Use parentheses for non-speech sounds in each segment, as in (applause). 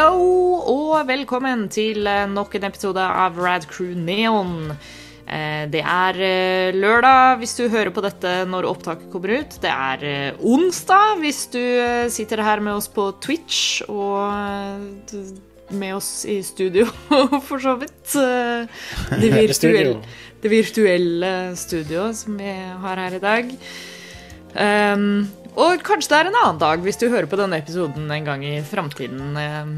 Hello og velkommen til eh, nok en episode av Rad Crew Neon. Eh, Det er eh, lørdag hvis du hører på dette når opptaket kommer ut. Det er onsdag hvis du sitter her med oss på Twitch og med oss i studio, (laughs) for så vidt. Det (laughs) virtuelle, det virtuelle studioet som vi har her i dag. Um, og kanskje det er en annen dag hvis du hører på denne episoden en gang i framtiden. Um,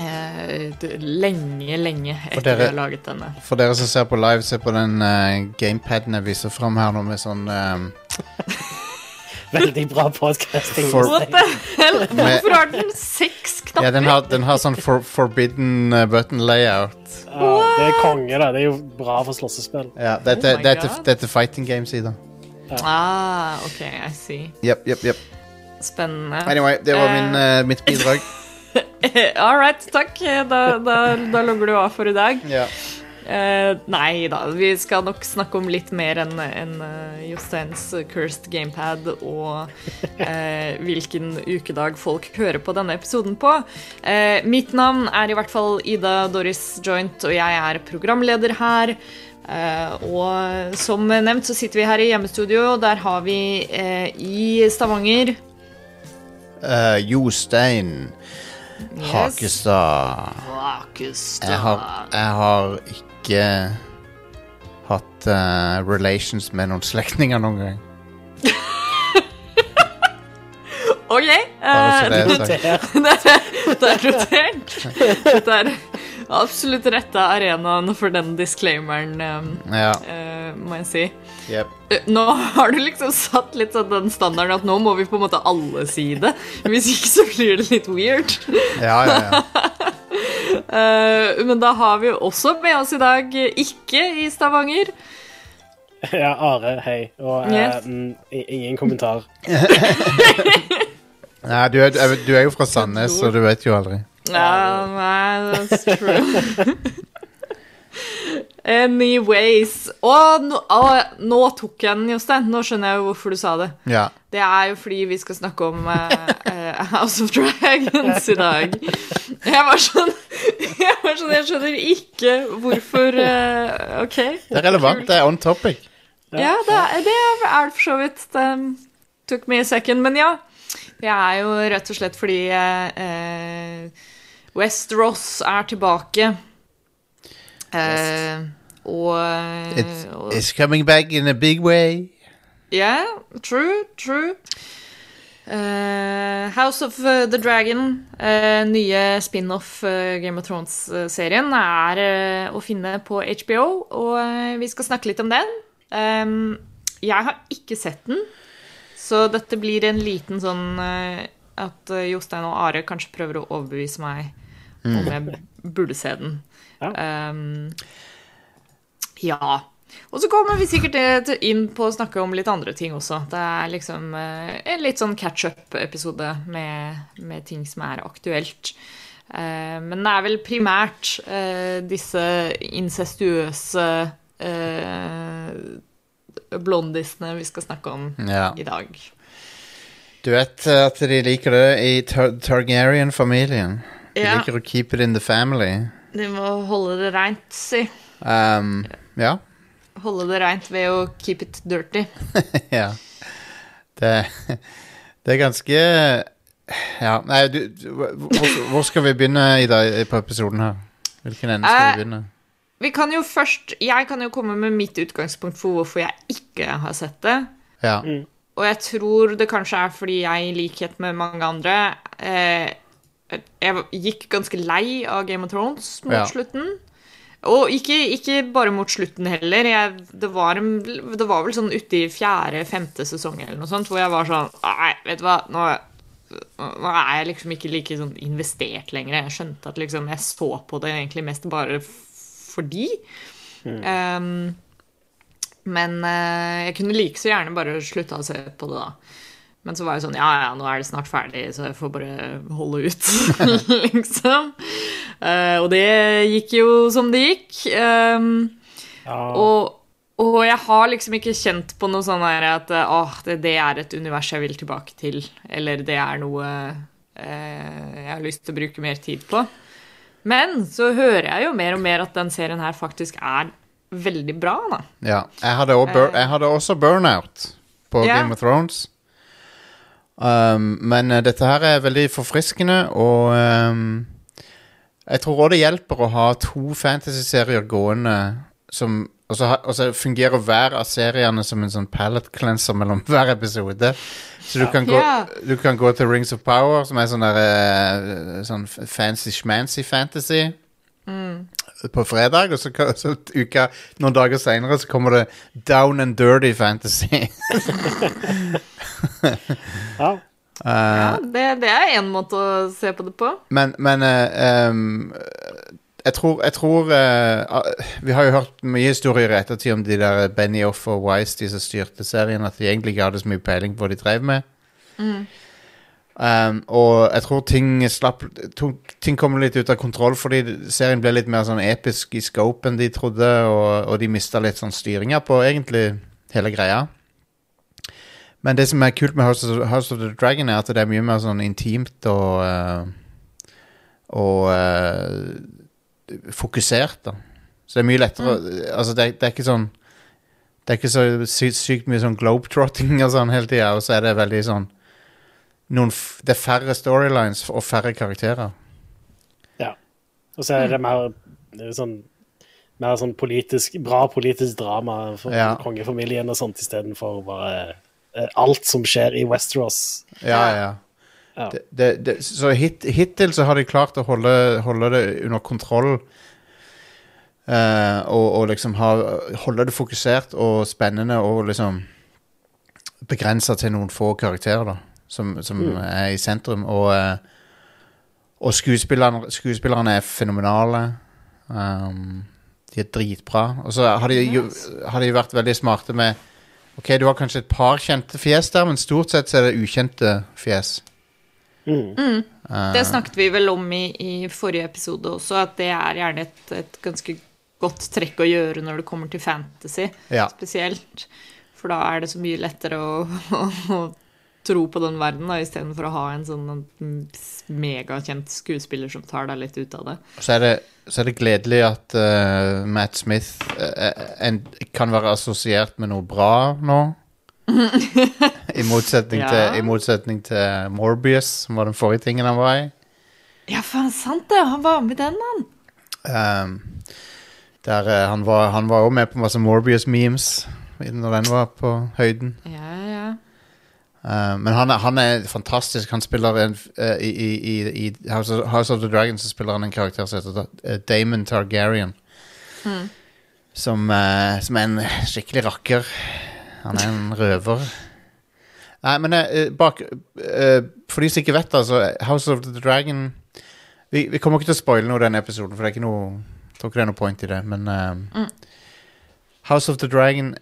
eh, lenge, lenge etter dere- vi har laget denne. For dere som ser på live, se på den uh, gamepaden jeg viser fram her nå med sånn ehm, (laughs) Veldig bra podcasting. For- What the hell? Hvorfor har den seks knapper? Ja, den har, den har sånn for, forbidden uh, button layout. Ja, det er konge, da. Det er jo bra for slåssespill. Ja, dette, Oh dette, dette er fighting game-sida. Ah, OK, I see. Yep, yep, yep. Spennende. Anyway, det var min, Eh. uh, mitt bidrag. (laughs) All right, takk. Da, da, da logger du av for i dag. Ja. Uh, nei da, vi skal nok snakke om litt mer enn en, uh, Josteins cursed gamepad og uh, (laughs) hvilken ukedag folk hører på denne episoden på. Eh, mitt navn er i hvert fall Ida Doris Joint, og jeg er programleder her. Eh, og som nevnt så sitter vi her i hjemmestudio. og Der har vi eh, i Stavanger Uh, Jostein Yes. Hakestad. Hakestad. Jeg har, jeg har ikke hatt uh, relations med noen slektninger noen gang. (laughs) OK. Så det eh, er notert. (laughs) Det er notert. Absolutt retta arenaen for den disclaimeren, um, Ja. uh, må jeg si. Yep. Uh, Nå har du liksom satt litt sånn den standarden at nå må vi på en måte alle si det. Hvis ikke så blir det litt weird. Ja, ja, ja. uh, (laughs) men da har vi også med oss i dag eh, ikke i Stavanger. Ja, Are, hei. Og eh, Yes. mm, ingen kommentar. (laughs) Nei, du, er, du er jo fra Sandnes, så du vet jo aldri. Ja, nei, that's true. (laughs) Anyways. Og nå, å, nå tok jeg den, Jostein. Nå skjønner jeg jo hvorfor du sa det. Ja. Det er jo fordi vi skal snakke om eh, House of Dragons i dag. Jeg var sånn Jeg, var sånn, jeg skjønner ikke hvorfor uh, OK. Det er relevant. Det er on topic. Ja, det er det er det for så vidt. Det tok me a second. Men ja. Det er jo rett og slett fordi eh, Westeros er tilbake. Eh, og, It's, it's coming back in a big way. Yeah, true, true. Eh, House of eh, the Dragon, eh, nye spin-off eh, Game of Thrones-serien, er eh, å finne på HBO, og eh, vi skal snakke litt om den. Jeg har ikke sett den, så dette blir en liten sånn eh, at eh, Jostein og Are kanskje prøver å overbevise meg om jeg burde se den. Ja. Um, ja. Og så kommer vi sikkert inn på å snakke om litt andre ting også. Det er liksom eh, en litt sånn catch-up-episode med, med ting som er aktuelt. Uh, men det er vel primært uh, disse incestuøse uh, blondisene vi skal snakke om Ja. i dag. Du vet at de liker det i Tar Targaryen-familien. De Ja, liker å keep it in the family. de må holde det reint, si. Um, ja. Holde det reint ved å keep it dirty. (laughs) ja. Det, det er ganske Ja, nei, du, du hvor, hvor skal vi begynne i dag på episoden her? Hvilken ende skal Eh, vi begynne? Vi kan jo først Jeg kan jo komme med mitt utgangspunkt for hvorfor jeg ikke har sett det. Ja. Og jeg tror det kanskje er fordi jeg, i likhet med mange andre, eh, jeg gikk ganske lei av Game of Thrones mot Ja. slutten. Og ikke, ikke bare mot slutten heller. Jeg, det, var, en- det var vel sånn uti fjerde-femte sesong eller noe sånt, hvor jeg var sånn Nei, vet du hva, nå, nå er jeg liksom ikke like sånn investert lenger. Jeg skjønte at liksom jeg så på det egentlig mest bare fordi. fordi. Um, men uh, jeg kunne like så gjerne bare slutta å se på det da. Men så var jeg sånn Ja, ja, nå er det snart ferdig, så jeg får bare holde ut, (laughs) liksom. Uh, og det gikk jo som det gikk. Um, Ja, og, og jeg har liksom ikke kjent på noe sånn her at eh, åh, det, det er et univers jeg vil tilbake til, eller det er noe uh, jeg har lyst til å bruke mer tid på. Men så hører jeg jo mer og mer at den serien her faktisk er veldig bra, da. Ja. Jeg hadde, også bur jeg hadde også Burnout på Ja. Game of Thrones. Um, men eh, dette her er veldig forfriskende, og um, jeg tror også det hjelper å ha to fantasy-serier gående som og så, og så fungerer hver av seriene som en sånn palette cleanser mellom (laughs) hver episode. Så du kan, gå, du kan gå til Rings of Power, som er sånn der eh, Sånn fancy schmancy fantasy. På fredag, og så, så uka, noen dager seinere så kommer det Down and Dirty Fantasy. (laughs) Ja. Ja, det, det er én måte å se på det på. Men, men uh, um, jeg tror, jeg tror eh, ah, Vi har jo hørt mye historier i ettertid om de der Benioff og Wise, de som styrte serien, at de egentlig ikke hadde så mye peiling på hva de drev med. Um, og jeg tror ting slapp Ting kom litt ut av kontroll fordi serien ble litt mer sånn episk i scope enn de trodde, og, og de mista litt sånn styringa på egentlig hele greia. Men det som er kult med House of, House of the Dragon, er at det er mye mer sånn intimt og eh, Og uh, fokusert, da. Så det er mye lettere Altså, det, det er ikke sånn Det er ikke så sykt, sykt mye sånn globetrotting og sånn hele tida, og så er det veldig sånn noen, f- Det er færre storylines og færre karakterer. ja. Og så er det mer det er sånn mer sånn politisk, bra politisk drama for Ja. kongefamilien og sånt, istedenfor bare eh, alt som skjer i Westeros. Ja, ja. Ja. Det, det, det, så hit, hittil så har de klart å holde, holde det under kontroll. Uh, og, og liksom ha, holde det fokusert og spennende og liksom begrensa til noen få karakterer, da. Som, som er i sentrum. Og, eh, og skuespillerne, skuespillerne er fenomenale. Um, de er dritbra. Og så har de, jo, har de vært veldig smarte med Ok, du har kanskje et par kjente fjes der, men stort sett så er det ukjente fjes. Mm. Det snakket vi vel om i, i forrige episode også, at det er gjerne et, et ganske godt trekk å gjøre når det kommer til fantasy, Ja. spesielt. For da er det så mye lettere å, (laughs) å, å tro på den verden, da, istedenfor å ha en sånn megakjent skuespiller som tar deg litt ut av det. Så er det, så er det gledelig at uh, Matt Smith uh, en, kan være assosiert med noe bra nå. (laughs) I motsetning, Ja. til, I motsetning til Morbius, som var den forrige tingen han var i. Ja, faen, sant det! Han var med den, han! Um, der uh, Han var òg med på masse Morbius-memes når den var på høyden. Ja, ja. Uh, men han er, han er fantastisk. Han spiller en, uh, i, i, i, House, of, House of the Dragon så spiller han en karakter som heter uh, Damon Targaryen. Som, uh, som er en skikkelig rakker. Han er en (laughs) røver. Nei, men bak For de som ikke vet det, altså House of the Dragon vi, vi kommer ikke til å spoile noe i denne episoden, for det er ikke noe jeg tror ikke det er noe point i det. Men uh, House of the Dragon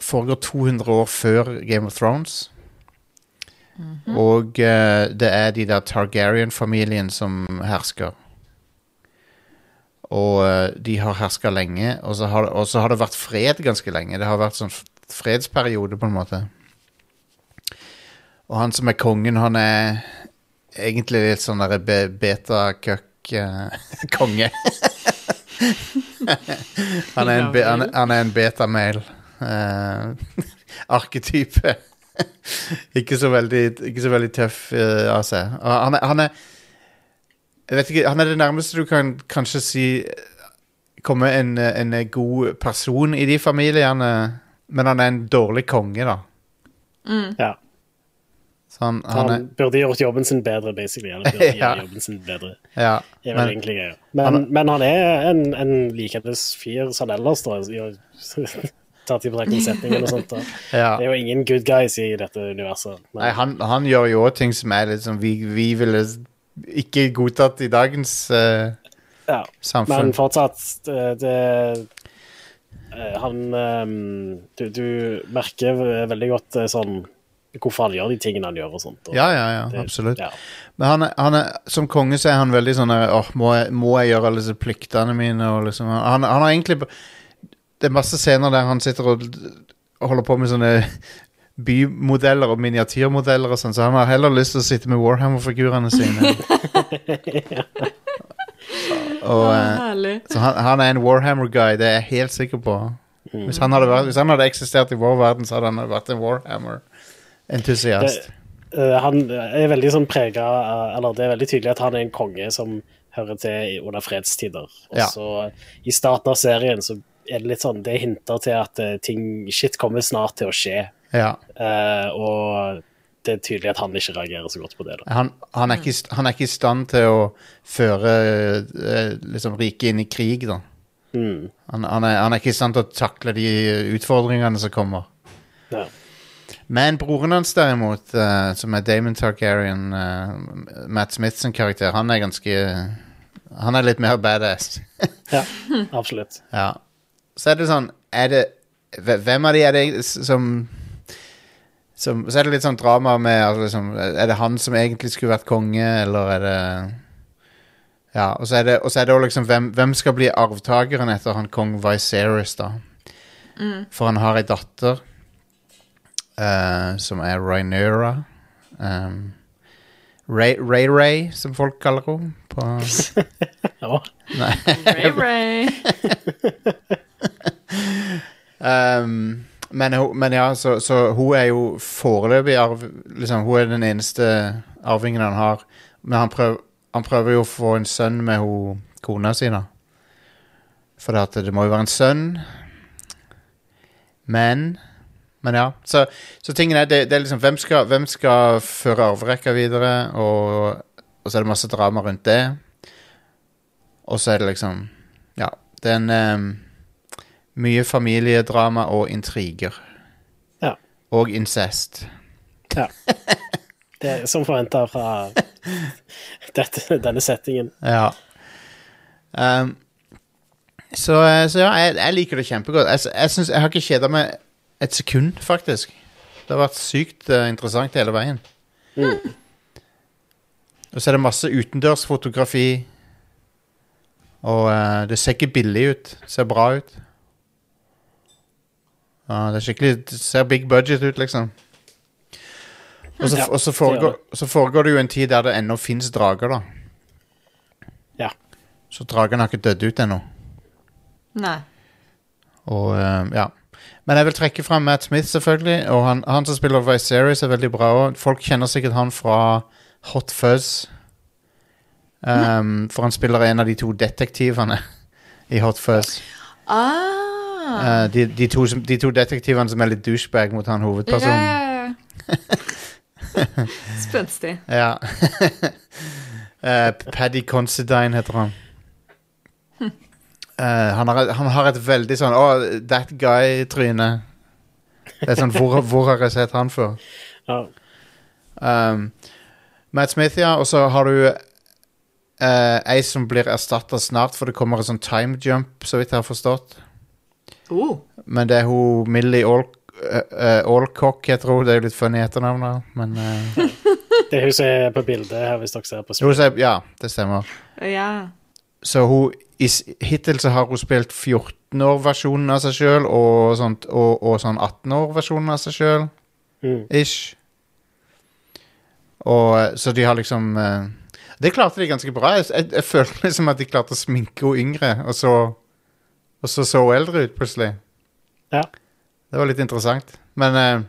foregår 200 år før Game of Thrones. Og uh, det er de der Targaryen-familien som hersker. Og uh, de har herska lenge, og så har, og så har det vært fred ganske lenge. Det har vært sånn fredsperiode, på en måte. Og han som er kongen, han er egentlig litt sånn derre be beta-cuck-konge. (laughs) (laughs) han, er en be, han, han er en beta-mail. eh, (laughs) arketype. (laughs) ikke, så veldig, ikke så veldig tøff uh, av seg. Og han er, han er Jeg vet ikke, han er det nærmeste du kan kanskje si komme en, en god person i de familiene, men han er en dårlig konge, da. Ja. Så han, Han, han burde gjort jobben sin bedre, basically. Eller burde (laughs) Ja. gjøre jobben sin bedre. Ja. Er vel Men, egentlig greia. Men, men han er en, en likende fyr sånn ellers, da. Tatt i betraktning setningen og sånt. (laughs) Ja. Det er jo ingen good guys i dette universet. Men, Nei, han, han gjør jo òg ting som er litt sånn vi, vi ville ikke godtatt i dagens uh, ja. samfunn. men fortsatt, det, det eh, Han ehm, du, du merker veldig godt eh, sånn hvorfor han gjør de tingene han gjør og sånt. Og ja, ja, ja, det- absolutt. Ja. Men han han er, som konge så er han veldig sånn Åh, må, må jeg gjøre alle disse pliktene mine? Og liksom, han, han har egentlig Det er masse scener der han sitter og, holder på med sånne (laughs) bymodeller og miniatyrmodeller og sånn, så han har heller lyst til å sitte med Warhammer-figurene sine. (laughs) og, Å, eh, så han, han er en Warhammer-guy, det er jeg helt sikker på. Hvis han hadde, vært, hvis han hadde eksistert i vår verden, så hadde han vært en Warhammer-entusiast. Uh, han er veldig sånn prega Eller det er veldig tydelig at han er en konge som hører til under fredstider. Og Ja. så i starten av serien så er det litt sånn Det er hinter til at eh, ting Shit kommer snart til å skje. Ja. Uh, og det er tydelig at han ikke reagerer så godt på det. Han, han, er ikke, han er ikke i stand til å føre eh, liksom, riket inn i krig, da. Mm. Han, han, er, han er ikke i stand til å takle de utfordringene som kommer. Ja. Men broren hans derimot, uh, som er Damon Targaryen, uh, Matt Smith sin karakter, han er ganske Han er litt mer badass. ja, (laughs) absolutt. ja. Så er det sånn Er det Hvem av de er det som som, så er det litt sånn drama med altså, liksom, Er det han som egentlig skulle vært konge, eller er det Ja, og så er det, og så er det også liksom hvem, hvem skal bli arvtakeren etter han kong Viserys, da? For han har ei datter uh, som er Rhaenyra. Um, Ray, Ray Ray, som folk kaller henne. På (laughs) Ja. (laughs) Um, men, men ja, så, så hun er jo foreløpig arv... Liksom, hun er den eneste arvingen han har. Men han, prøv, han prøver jo å få en sønn med hun, kona si, da. For det, det må jo være en sønn. Men Men ja. Så, så tingen er, det, det er liksom hvem skal, hvem skal føre arverekka videre? Og, og så er det masse drama rundt det. Og så er det liksom Ja. Det er en um, mye familiedrama og intriger. Ja. Og incest. ja. Det er som forventa fra dette, denne settingen. Ja. Um, så, så ja, jeg, jeg liker det kjempegodt. Jeg, jeg, synes, jeg har ikke kjeda meg et sekund, faktisk. Det har vært sykt uh, interessant hele veien. Og så er det masse utendørsfotografi. Og uh, det ser ikke billig ut. Det ser bra ut. Ja, det er skikkelig Det ser big budget ut, liksom. Og så, Ja, og så, foregår, så foregår det jo en tid der det ennå fins drager, da. Ja. Så dragene har ikke dødd ut ennå. Nei. Og eh, ja. Men jeg vil trekke fram Matt Smith, selvfølgelig. Og han, han som spiller Viserys, er veldig bra òg. Folk kjenner sikkert han fra Hot Fuzz. Um, For han spiller en av de to detektivene (laughs) i Hot Fuzz. Ah. Eh, de, de, to, som- de to detektivene som er litt douchebag mot han hovedpersonen. ja, ja. (laughs) Spenstig. Ja. uh, (laughs) Paddy Considine heter han. Uh, (laughs) han, har, han har et veldig sånn oh, that guy-tryne. Det er sånn hvor, hvor har jeg sett han før? Ja. Um, Matt Smith, ja. Og så har du uh, ei som blir erstatta snart, for det kommer en sånn time jump, så vidt jeg har forstått. Oh. Men det er hun Millie Allcock, uh, eh, jeg hun. Det er jo litt funny etternavn, men uh... (laughs) Det er hun som er på bildet her, hvis dere ser på spillet. Ja, det stemmer. Ja. Så hun Hittil så har hun spilt 14-år-versjonen av seg sjøl og, og, og sånn 18-år-versjonen av seg sjøl. Mm. Ish. Og eh, så de har liksom uh, Det klarte de ganske bra. Jeg, jeg, jeg følte liksom at de klarte å sminke henne yngre, og så Og så så hun eldre ut plutselig. Ja. Det var litt interessant. Men eh,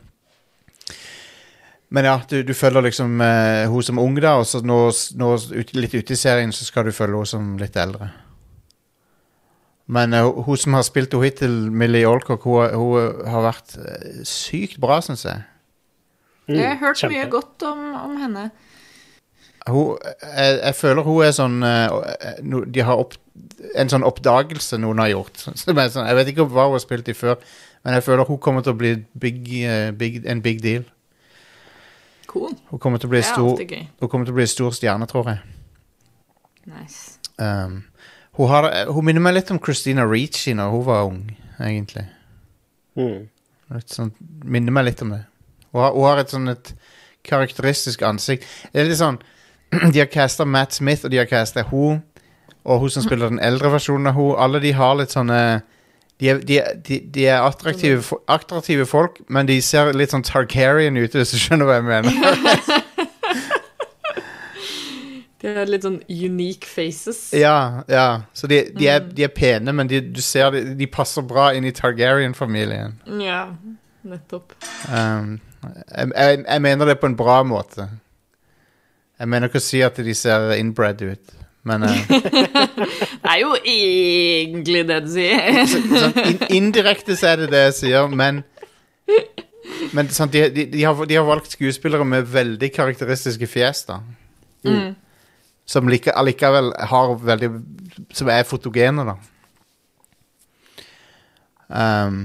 Men ja, du, du følger liksom uh, hun som ung, da, og så nå, nå ut, litt ute i serien så skal du følge hun som litt eldre. Men eh, hun som har spilt henne hittil, Millie Alcock, hun, hun har vært eh, sykt bra, syns jeg. Mm, Jeg har hørt kjempe. mye godt om, om henne. Hun, jeg, jeg føler hun er sånn uh, no, De har opp, en sånn oppdagelse noen har gjort. (laughs) Sånn, jeg vet ikke hva hun har spilt i før, men jeg føler hun kommer til å bli big, uh, big, en big deal. Cool. Hun kommer til å bli, stor, hun kommer til å bli stor stjerne, tror jeg. Nice. Um, hun, har, hun minner meg litt om Christina Ricci når hun var ung, egentlig. Mm. Litt sånn, minner meg litt om det. Hun har, hun har et sånn et karakteristisk ansikt. Det er litt sånn (clears throat) De har casta Matt Smith, og de har casta hun og hun som spiller den eldre versjonen av hun. Alle de har litt sånne De er, de, er- de, de er attraktive, attraktive folk, men de ser litt sånn Targaryen ut, hvis du skjønner hva jeg mener. (laughs) De har litt sånn unique faces. ja, ja. Så de, de, er, de er pene, men du ser de, de passer bra inn i Targaryen-familien. Ja, nettopp. Um, jeg, jeg, jeg mener det på en bra måte. Jeg mener ikke å si at de ser inbred ut, men eh, (laughs) Det er jo egentlig det du sier. sånn, in, Indirekte så er det det jeg sier, men Men sant, de, de, de, har, de har valgt skuespillere med veldig karakteristiske fjes, da. Mm. Som like, allikevel har veldig Som er fotogene, da. Um,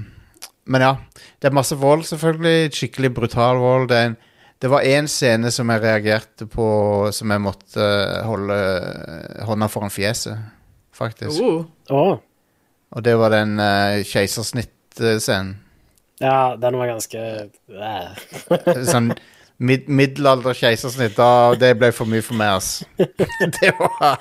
men ja. Det er masse vold, selvfølgelig. Skikkelig brutal vold. Det, er en, det var én scene som jeg reagerte på, som jeg måtte eh, holde hånda foran fjeset, faktisk. Oh. Og det var den uh, keisersnittscenen. ja, den var ganske eh. (laughs) sånn mid middelalder keisersnitt. Da, det ble for mye for meg, ass. (laughs) det var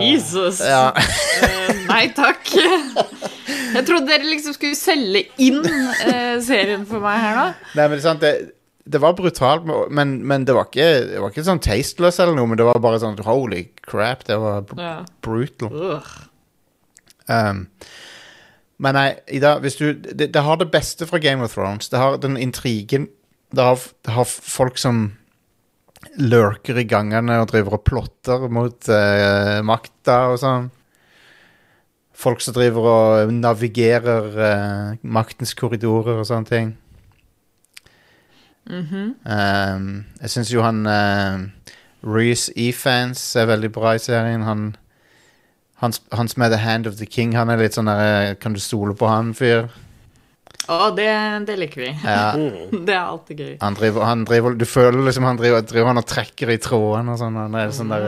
Jesus. Ja. (laughs) Nei takk. Jeg trodde dere liksom skulle selge inn eh, serien for meg her nå. Nei, men sant, det, det var brutalt, men, men det, var ikke, det var ikke sånn tasteless eller noe, men det var bare sånn holy crap, det var br Ja. brutal. Um, men nei, Ida, hvis du det, det har det beste fra Game of Thrones. Det har den intrigen. Det har, det har folk som lurker i gangene og driver og plotter mot uh, makta og sånn. Folk som driver og navigerer uh, maktens korridorer og sånne ting. um, jeg syns jo han uh, Reece E-fans er veldig bra i serien. Han han, han som er The Hand of the King, han er litt sånn der eh, Kan du stole på han-fyr? Å, det, det liker vi. Ja, (laughs) Det er alltid gøy. han driver, han driver Du føler liksom han driver, driver han og trekker i trådene og sånn. Han er sånn der,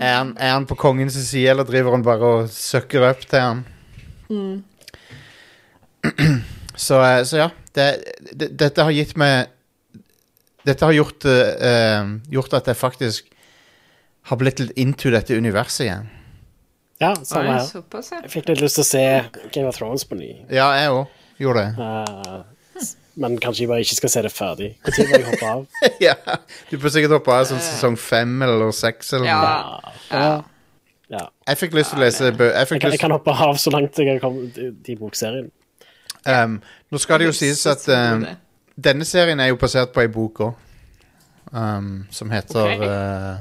er, han, er han på kongens side, eller driver han bare og søkker opp til han? Så, eh, så ja. Det, det, dette har gitt meg Dette har gjort, eh, eh, gjort at jeg faktisk har blitt litt into dette universet igjen. Ja, samme her. Jeg fikk litt lyst til å se Game of Thrones på ny. Ja, jeg òg gjorde det. Eh, men kanskje jeg bare ikke skal se det ferdig. Når må jeg hoppe av? (laughs) ja, du får sikkert hoppe av sånn sesong fem eller seks eller Ja. noe. Ja. ja. Jeg fikk lyst til å lese bø... Jeg Jeg kan, jeg kan hoppe av så langt jeg har kommet i bokserien. um, nå skal det jo sies at um, denne serien er jo basert på ei bok òg, um, som heter okay. uh,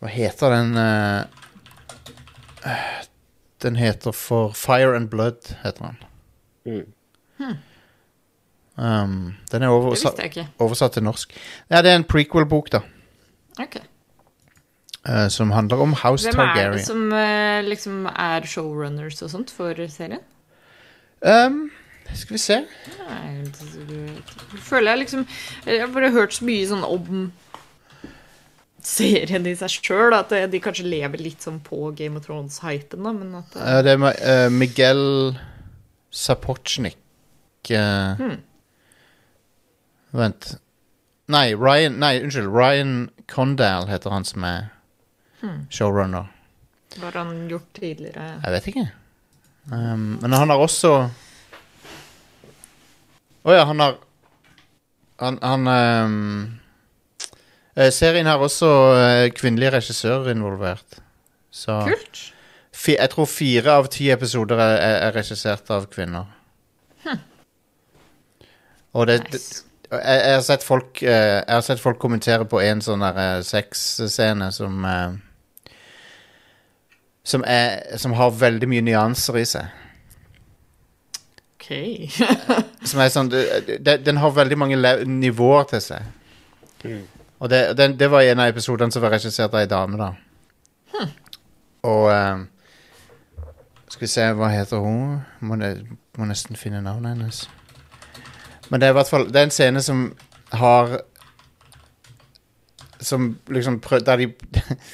Hva heter den uh, Den heter for Fire and Blood, heter den. Mm. Um, den er oversatt, oversatt til norsk. Ja, det er en prequel-bok, da. Ok. uh, som handler om House Hvem er det som uh, liksom er showrunners og sånt for serien? Um, skal vi se. Nei, føler jeg liksom Jeg har bare hørt så mye sånn om serien i seg sjøl, at de kanskje lever litt sånn på Game of Thrones-hypen, da, men at Uh, det er Miguel Sapochnik Hmm. Vent. Nei, Ryan Nei, unnskyld. Ryan Condal heter han som er Hmm. showrunner. hva har han gjort tidligere? Jeg vet ikke. Um, men han har også Å ja, han har Han, han um, eh, Serien har også uh, kvinnelige regissører involvert. Så Kult. fi, Jeg tror fire av ti episoder er, er, er regissert av kvinner. Og det, det Nice. Jeg, jeg, har sett folk, eh, jeg har sett folk kommentere på en sånn der eh, sexscene som eh, som, er, som har veldig mye nyanser i seg. OK. (laughs) Som er sånn det- det- Den har veldig mange le- nivåer til seg. Og det, den, det var en av episodene som var regissert av ei dame, da. Og eh, Skal vi se, hva heter hun? Må, ne, må nesten finne navnet hennes. Men det er i hvert fall Det er en scene som har Som liksom prøv, Der de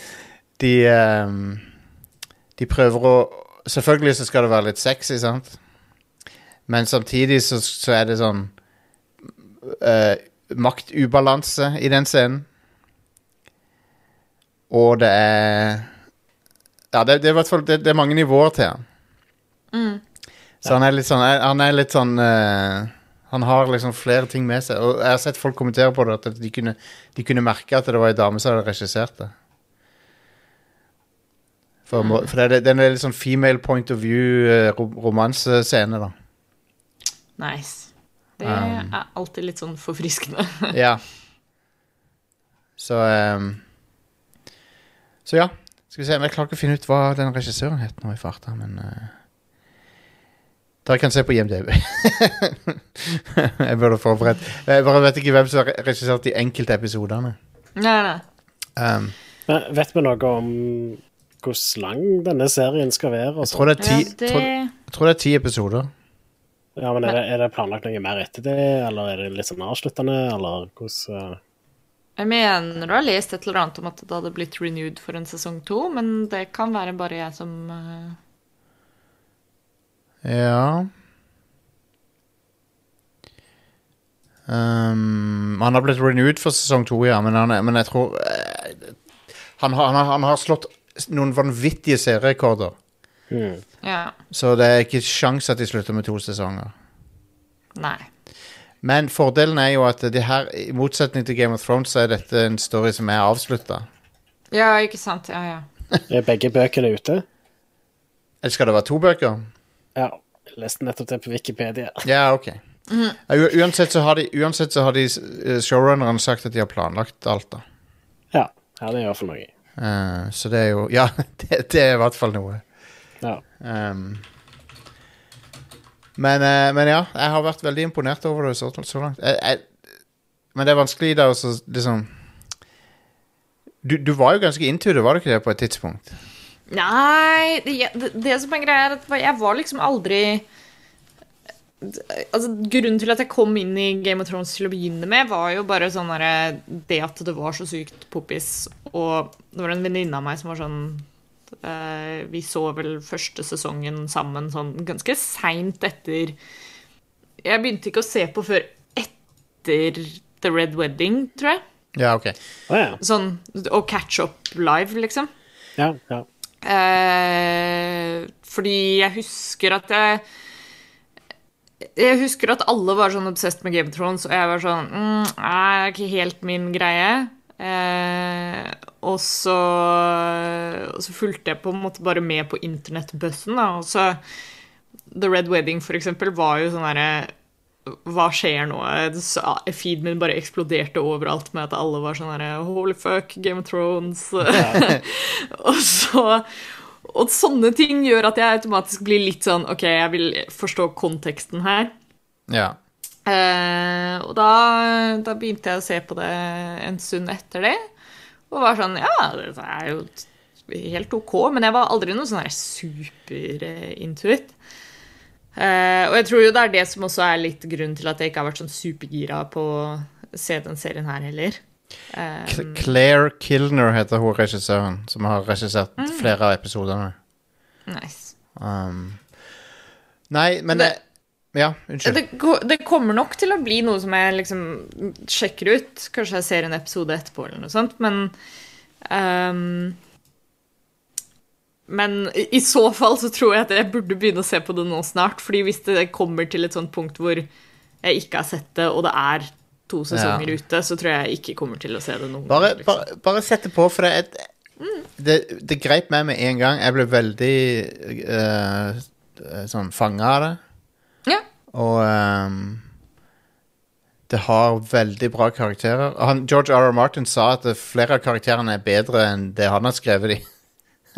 (laughs) De um, De prøver å Selvfølgelig så skal det være litt sexy, sant? Men samtidig så, så er det sånn uh, maktubalanse i den scenen. Og det er Ja, det, det er i hvert fall det, det er mange nivåer til han. Så han er litt sånn Han er litt sånn eh, Han har liksom flere ting med seg. Og jeg har sett folk kommentere på det, at de kunne, de kunne merke at det var ei dame som hadde regissert det. For, for det, det er litt sånn female point of view-romansescene, da. Nice. Det Um. er alltid litt sånn forfriskende. (laughs) Ja. Så um, Så ja. Skal vi se, Jeg klarer ikke å finne ut hva den regissøren het nå i farta, men uh, Dere kan se på IMDb. (laughs) jeg burde forberedt Jeg bare vet ikke hvem som har regissert de enkelte episodene. Nei, nei. Um, Men vet vi noe om hvor lang denne serien skal være? jeg, sånn? tror det er ti, Ja, det... tror, jeg tror det er ti episoder. Ja, men er det, er det planlagt noe mer etter det, eller er det litt sånn avsluttende, eller hvordan eh, Jeg mener du har lest et eller annet om at det hadde blitt renewed for en sesong to, men det kan være bare jeg som eh, Ja um, Han har blitt renewed for sesong to, ja, men, han, men jeg tror eh, han, har, han, har, han har slått noen vanvittige serierekorder. Mm. Ja. Så det er ikke sjans at de slutter med to sesonger. Nei. Men fordelen er jo at det her, i motsetning til Game of Thrones, så er dette en story som er avslutta. Ja, ikke sant. Ja, ja. (laughs) Er begge bøkene ute? Eller skal det være to bøker? Ja. Jeg leste nettopp det på Wikipedia. Ja, ok. Mm. u- uansett så har de, uansett så har de showrunneren showrunnerne sagt at de har planlagt alt, da. Ja. ja, det er i hvert fall noe. Uh, så det er jo Ja, (laughs) det, det er i hvert fall noe. Ja. Um, men, uh, men ja, jeg har vært veldig imponert over det så, så langt. Jeg, jeg, men det er vanskelig da å liksom du, du var jo ganske into det, var du ikke det, på et tidspunkt? Nei, det, det, det som er greia, er at jeg var liksom aldri Altså, Grunnen til at jeg kom inn i Game of Thrones til å begynne med, var jo bare sånn der, Det at det var så sykt poppis. Og det var en venninne av meg som var sånn uh, Vi så vel første sesongen sammen sånn ganske seint etter Jeg begynte ikke å se på før etter The Red Wedding, tror jeg. Ja, ok. Oh, ja. Sånn Å catch up live, liksom. Ja, ja. Eh, fordi jeg husker at jeg Jeg husker at alle var sånn obsessed med Game of Thrones, og jeg var sånn mm, er ikke helt min greie. Eh, og så Og så fulgte jeg på en måte bare med på internettbussen, da. Og så The Red Wedding, for eksempel, var jo sånn derre hva skjer nå? Så Feeden min bare eksploderte overalt med at alle var sånn herre Holy fuck, Game of Thrones. (laughs) og så Og sånne ting gjør at jeg automatisk blir litt sånn OK, jeg vil forstå konteksten her. Ja. Eh, og da, da begynte jeg å se på det en stund etter det. Og var sånn Ja, det er jo helt OK. Men jeg var aldri noe sånn her super-intuit. Eh, og jeg tror jo det er det som også er litt grunnen til at jeg ikke har vært sånn supergira på å se den serien her heller. Um, Claire Kilner heter hun regissøren, som har regissert flere av episodene. nice. Um, nei, men Det- det, Ja, unnskyld. Det, det kommer nok til å bli noe som jeg liksom sjekker ut. Kanskje jeg ser en episode etterpå, eller noe sånt, men ehm, Men i i så fall så tror jeg at jeg burde begynne å se på det nå snart. fordi hvis det kommer til et sånt punkt hvor jeg ikke har sett det, og det er to sesonger Ja. ute, så tror jeg jeg ikke kommer til å se det noen Bare, gang, liksom. bare, bare sett det på, for det, er det, det grep meg med en gang. Jeg ble veldig uh, sånn fanga av det. Ja. Og um, det har veldig bra karakterer. Han, George R. R. Martin sa at flere av karakterene er bedre enn det han har skrevet de.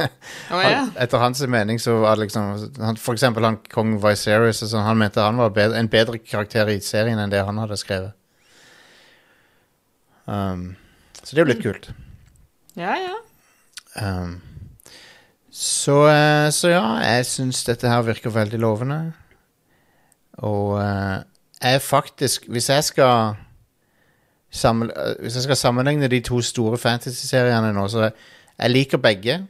Å, ja. Han, etter hans mening så var det liksom han, For eksempel han kong Viserys og sånn, Han mente han var bedre, en bedre karakter i serien enn det han hadde skrevet. Um, så det er jo litt kult. ja, ja. Um, så, eh, så ja, jeg syns dette her virker veldig lovende. Og eh, jeg faktisk Hvis jeg skal samle, eh, Hvis jeg skal sammenligne de to store fantasy-seriene nå, så jeg liker begge.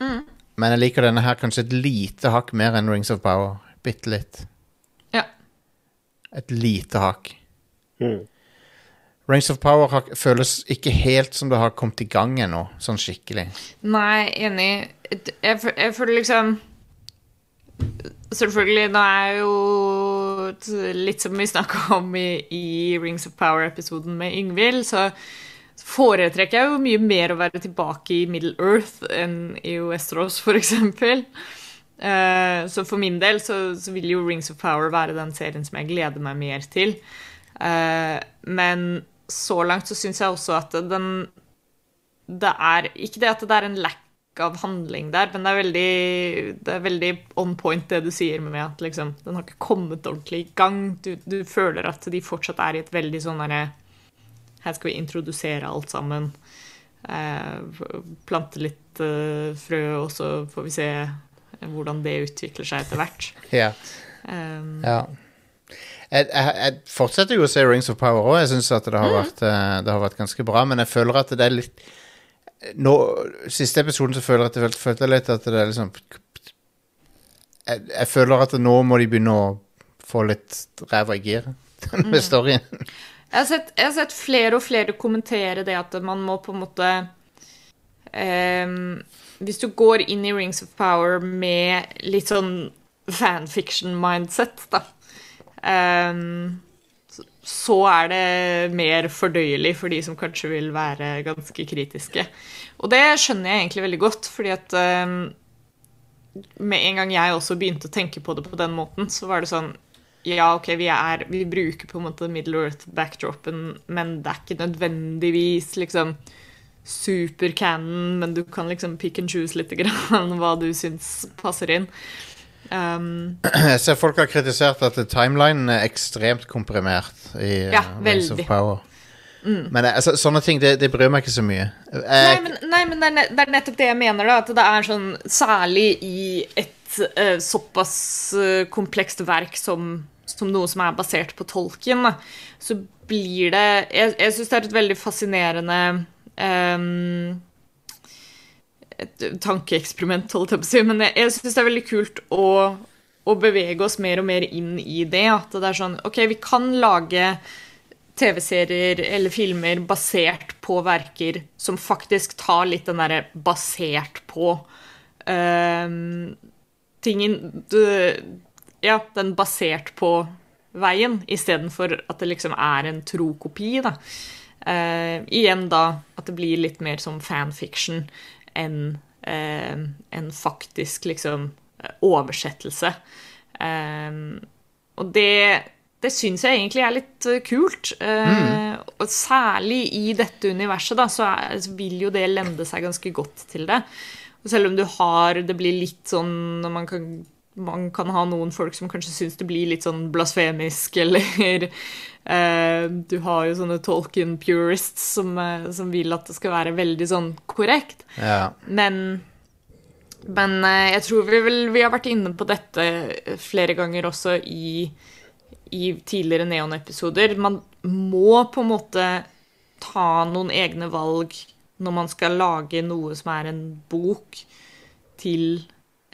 Men jeg liker denne her kanskje et lite hakk mer enn Rings of Power. Bitte litt. ja. Et lite hakk. Mm. Rings of Power har, føles ikke helt som det har kommet i gang ennå, sånn skikkelig. Nei, enig. jeg, jeg føler liksom Selvfølgelig, nå er jo litt som vi snakka om i, i Rings of Power-episoden med Yngvild, så foretrekker jeg jo mye mer å være tilbake i Middle Earth enn i Westeros, for eksempel. Eh, så for min del så, så vil jo Rings of Power være den serien som jeg gleder meg mer til. Eh, men så langt så syns jeg også at den det er Ikke det at det er en lack av handling der, men det er veldig, det er veldig on point det du sier med at liksom, den har ikke kommet ordentlig i gang. Du, du føler at de fortsatt er i et veldig sånn derre Her skal vi introdusere alt sammen. Eh, plante litt eh, frø, og så får vi se hvordan det utvikler seg etter hvert. Ja. Um, ja. Jeg, jeg, jeg fortsetter jo å se Rings of Power òg. Jeg syns at det har, vært, eh, det har vært ganske bra, men jeg føler at det er litt nå, Siste episoden så føler jeg at jeg følte litt at det er liksom jeg, jeg føler at nå må de begynne å få litt ræva i gir (laughs) med storyen. (laughs) Jeg har, sett, jeg har sett flere og flere kommentere det at man må på en måte ehm, Hvis du går inn i Rings of Power med litt sånn fanfiction-mindset, da ehm, så- er det mer fordøyelig for de som kanskje vil være ganske kritiske. Og det skjønner jeg egentlig veldig godt, fordi at ehm, med en gang jeg også begynte å tenke på det på den måten, så var det sånn Ja, OK, vi, er, vi bruker på en måte Middle Earth-backdropen, men det er ikke nødvendigvis liksom super-canon, men du kan liksom pick and choose litt grann hva du syns passer inn. Um, Jeg ser folk har kritisert at timelinen er ekstremt komprimert i Ja, uh, Rings of Power. Mm. Men eh, altså, sånne ting, det, det bryr meg ikke så mye. Nei, men, nei, men det, er det er nettopp det jeg mener, da. At det er sånn Særlig i et uh, såpass uh, komplekst verk som, som noe som er basert på tolken, så blir det Jeg, jeg syns det er et veldig fascinerende um, et tankeeksperiment, holdt jeg på å si. Men jeg, jeg syns det er veldig kult å, å bevege oss mer og mer inn i det. At det er sånn OK, vi kan lage TV-serier eller filmer basert på verker som faktisk tar litt den derre basert på um, tingen du, Ja, den basert på veien, istedenfor at det liksom er en tro kopi, da. Eh, igjen da at det blir litt mer som fanfiction enn eh, en faktisk liksom oversettelse. Eh, og det, det syns jeg egentlig er litt eh, kult. Mm. Og særlig i dette universet, da, så, er, så vil jo det lende seg ganske godt til det. Og selv om du har Det blir litt sånn når man kan man kan ha noen folk som kanskje syns det blir litt sånn blasfemisk, (laughs) eller eh, Du har jo sånne Tolkien purists som, eh, som vil at det skal være veldig sånn korrekt. ja. Men, men eh, jeg tror vi vel Vi har vært inne på dette flere ganger også i, i tidligere Neon-episoder. Man må på en måte ta noen egne valg når man skal lage noe som er en bok, til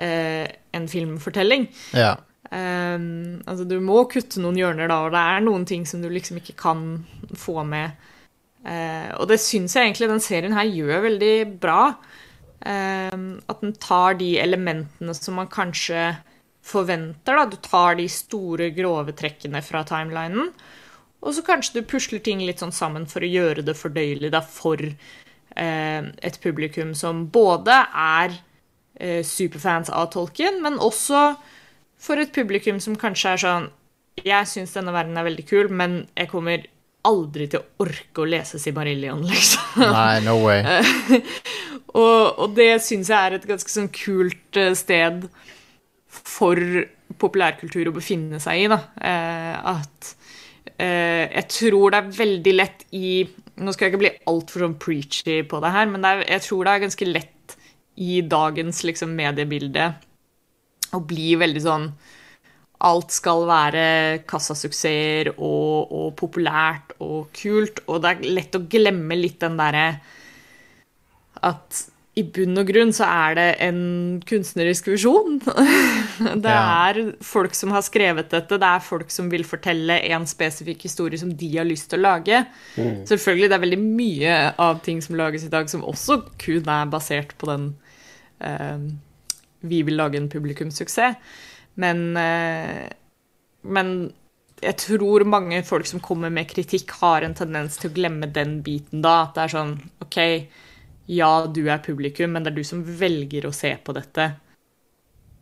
eh, en filmfortelling. ja. Um, altså, du må kutte noen hjørner da, og det er noen ting som du liksom ikke kan få med. Uh, og det syns jeg egentlig den serien her gjør veldig bra. Um, at den tar de elementene som man kanskje forventer. da. Du tar de store, grove trekkene fra timelinen, og så kanskje du pusler ting litt sånn sammen for å gjøre det fordøyelig da, for eh, et publikum som både er superfans av Tolkien, men også for et publikum som kanskje er sånn Jeg syns denne verden er veldig kul, men jeg kommer aldri til å orke å lese Sibarillion, (laughs) liksom. Nei, no way. (laughs) Og, og det syns jeg er et ganske sånn kult eh, sted for populærkultur å befinne seg i, da. Eh, at eh, jeg tror det er veldig lett i Nå skal jeg ikke bli altfor sånn preachy på det her, men er, jeg tror det er ganske lett i dagens liksom, mediebilde å bli veldig sånn Alt skal være kassasuksesser og, og populært og kult, og det er lett å glemme litt den derre at i bunn og grunn så er det en kunstnerisk visjon. (laughs) Det Ja. er folk som har skrevet dette, det er folk som vil fortelle en spesifikk historie som de har lyst til å lage. Selvfølgelig, det er veldig mye av ting som lages i dag som også kun er basert på den vi vil lage en publikumssuksess. Men, eh, men jeg tror mange folk som kommer med kritikk, har en tendens til å glemme den biten da. At det er sånn OK, ja, du er publikum, men det er du som velger å se på dette.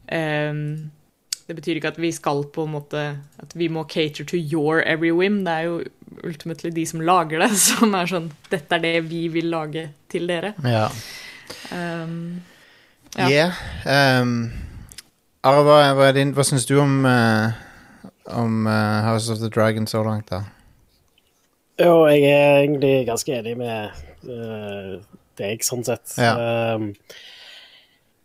Ehm, det betyr ikke at vi skal på en måte At vi må cater to your every whim. Det er jo ultimately de som lager det, (laughs) som er sånn Dette er det vi vil lage til dere. Ja. Ehm, Ja. Yeah. Um, Ara, hva, hva, din, hva syns du om, uh, om uh, House of the Dragon så langt, da? Jo, jeg er egentlig ganske enig med uh, deg, sånn sett. Ja. Um,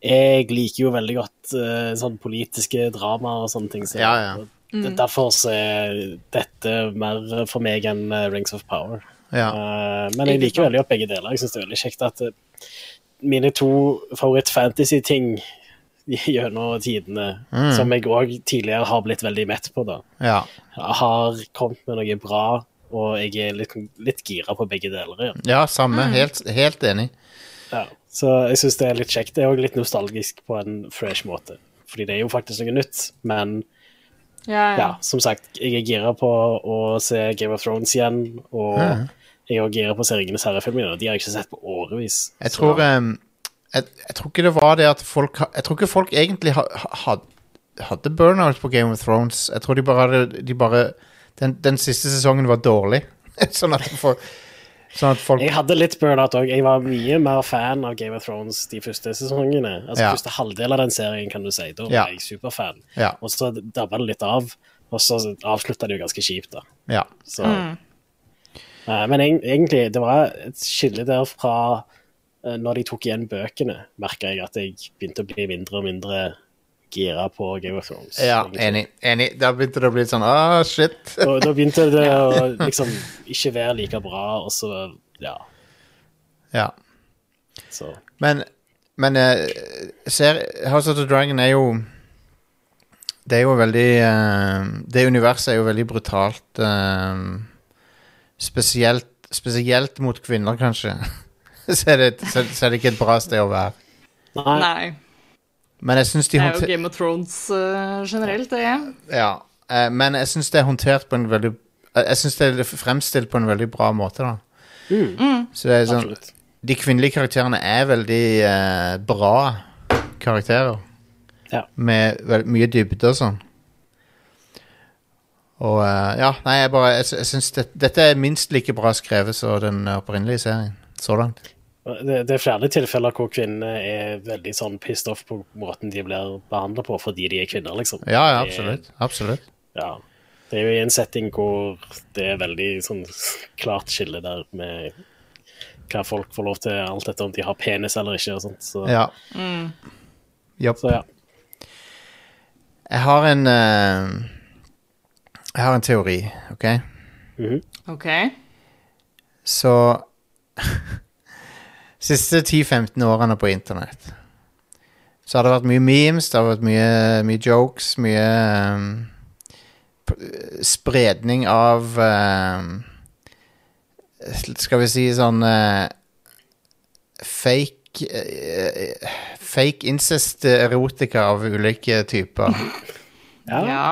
jeg liker jo veldig godt sånn politiske drama og sånne ting. Så Ja, ja. Mm. Derfor så er dette mer for meg enn Rings of Power. Ja. Eh, men jeg liker veldig godt begge deler. Jeg syns det er veldig kjekt at mine to favoritt-fantasy-ting gjennom tidene, Mm. som jeg òg tidligere har blitt veldig mett på, da, ja. har kommet med noe bra, og jeg er litt, litt gira på begge deler igjen. Ja, samme. Helt, helt enig. Ja. Så jeg syns det er litt kjekt. Det er òg litt nostalgisk på en fresh måte. Fordi det er jo faktisk noe nytt, men ja, ja. ja, som sagt, jeg er gira på å se Game of Thrones igjen, og Mhm. Jeg er også på å se Ringenes herre-filmene. De har jeg ikke sett på årevis. Jeg tror, um, jeg, jeg tror ikke det var det at folk Jeg tror ikke folk egentlig hadde, ha, hadde burnout på Game of Thrones. Jeg tror de bare hadde de bare, den, den siste sesongen var dårlig. (laughs) sånn at folk Sånn at folk Jeg hadde litt burnout òg. Jeg var mye mer fan av Game of Thrones de første sesongene. Altså Ja. første halvdel av den serien, kan du si. Da var Ja. jeg superfan. Ja. Og så dabba det litt av, og så avslutta det jo ganske kjipt, da. Ja. Så, Eh, men egentlig, det var et skille der fra eh, når de tok igjen bøkene, merka jeg at jeg begynte å bli mindre og mindre gira på Game of Thrones. ja enig. enig. Da begynte det å bli sånn ah, shit. Og da begynte det (laughs) å liksom ikke være like bra, og så Ja. ja. Så Men, men eh, ser, House of the Dragon er jo Det er jo veldig eh, Det universet er jo veldig brutalt. eh, spesielt, spesielt mot kvinner, kanskje. (laughs) så, er det, så, så er det ikke et bra sted å være. Nei. Men jeg syns de Det er jo Game of Thrones uh, generelt, det. Ja, Uh, men jeg syns det er håndtert på en veldig eh, Jeg syns det er fremstilt på en veldig bra måte, da. Så det er sånn Absolutt. De kvinnelige karakterene er veldig bra karakterer. Ja. Med veld, mye dybde og sånn. Og uh, ja, nei, jeg bare Jeg, jeg syns det, dette er minst like bra skrevet som den opprinnelige serien. Så langt. Det, det er flere tilfeller hvor kvinner er veldig sånn pissed off på måten de blir behandla på fordi de er kvinner, liksom. Ja, ja, absolutt. Absolutt. Ja. Det er jo i en setting hvor det er veldig sånn klart skille der med hva folk får lov til, alt etter om de har penis eller ikke og sånt. Så Ja. Japp. så ja. Jeg har en eh, Jeg har en teori, OK? OK. Så (laughs) Siste 10-15 årene på internett Så har det vært mye memes, det har vært mye, mye jokes, mye um, spredning av um, Skal vi si sånn uh, Fake uh, Fake incest-erotika av ulike typer. ja. Ja.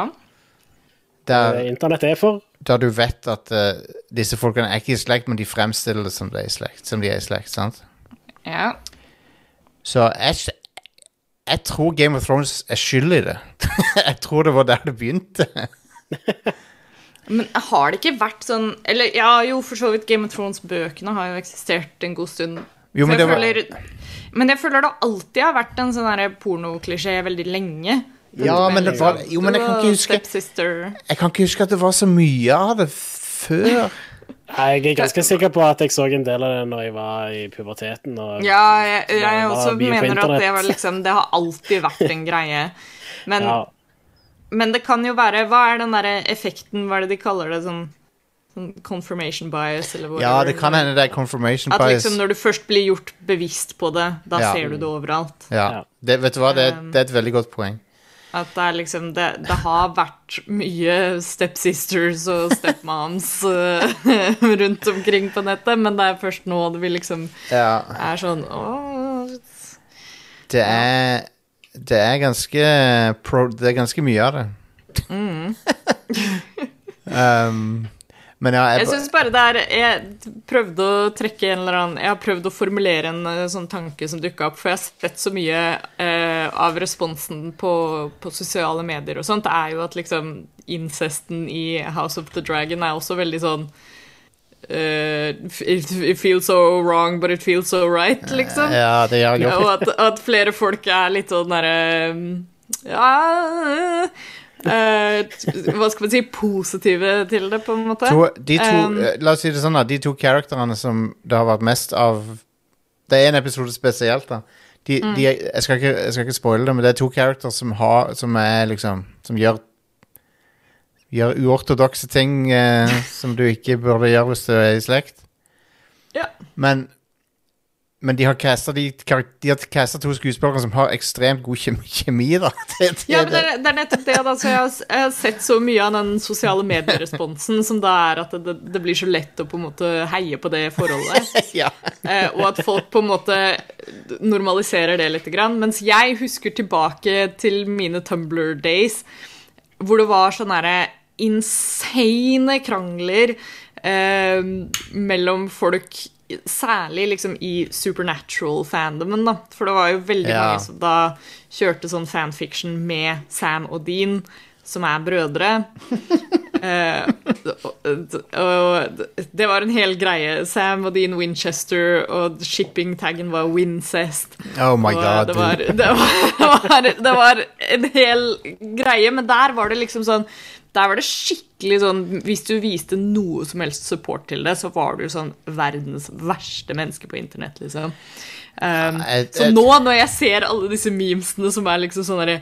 Der, Det Internett er for. der du vet at uh, disse folkene er ikke i slekt, men de fremstiller det som de er i slekt. Som de er i slekt, sant? ja. Så jeg, jeg tror Game of Thrones er skyld i det. (laughs) jeg tror det var der det begynte. Men har det ikke vært sånn Eller ja, jo, for så vidt Game of Thrones-bøkene har jo eksistert en god stund. Jo, men jeg det var- føler, men jeg føler det alltid har vært en sånn pornoklisjé veldig lenge. Ja, men det var Jo, men jeg kan ikke huske Jeg kan ikke huske at det var så mye av det før. Jeg er ganske sikker på at jeg så en del av det når jeg var i puberteten. Og Ja, jeg, jeg også mener at det var liksom Det har alltid vært en (laughs) greie. Men, ja, men det kan jo være Hva er den derre effekten, hva er det de kaller det? Sånn, sånn confirmation bias, eller Ja, det kan hende det er confirmation At bias. liksom når du først blir gjort bevisst på det, da Ja. ser du det overalt. Ja. Ja. Det, vet du hva, det, er- Um, det er et veldig godt poeng. At det liksom Det, det har vært mye stepsisters og stepmoms (laughs) eh, rundt omkring på nettet, men det er først nå det vil liksom Ja. er sånn Åh, det er Det er ganske pro, Det er ganske mye av det. Mm. (laughs) um, men ja, jeg, Jeg syns bare det er Jeg prøvde å trekke en eller annen Jeg har prøvd å formulere en eh, sånn tanke som dukka opp, for jeg har sett så mye eh, av responsen på, på sosiale medier og sånt. Er jo at liksom incesten i House of the Dragon er også veldig sånn Uh, it, it feels so wrong, but it feels so right, liksom. ja, det gjør det. Og at, at flere folk er litt sånn derre Ja eh, Hva skal man si? Positive til det, på en måte. To, de to, Um, la oss si det sånn, da. De to karakterene som det har vært mest av Det er en episode spesielt, da. De, Mm. de, jeg, skal ikke, jeg skal ikke spoile det, men det er to karakter som, har, som er liksom Som gjør Gjør uortodokse ting eh, som du ikke burde gjøre hvis du er i slekt. Ja. Men men de har casta de, de har to skuespillere som har ekstremt god kjemi, kjemi da. (laughs) Det, det, Ja, men det er, det er nettopp det. Altså, jeg, har, jeg har sett så mye av den sosiale medieresponsen som da er at det, blir så lett å på en måte heie på det forholdet. (laughs) ja. Eh, og at folk på en måte normaliserer det litt. Grann. Mens jeg husker tilbake til mine Tumblr days, hvor det var sånne herre insane krangler eh, mellom folk, særlig liksom i supernatural-fandomen, da. For det var jo veldig Ja. mange som da kjørte sånn fanfiction med Sam og Dean, som er brødre. (laughs) Eh, og, og det var en hel greie. Sam og Dean Winchester, og shipping-taggen var Wincest. Oh my god. det, dude. var, (laughs) det, var, det var en hel greie, men der var det liksom sånn Der var det skikkelig sånn Hvis du viste noe som helst support til det, så var du sånn verdens verste menneske på internett, liksom. Um, jeg- så nå, når jeg ser alle disse memesene som er liksom sånn derre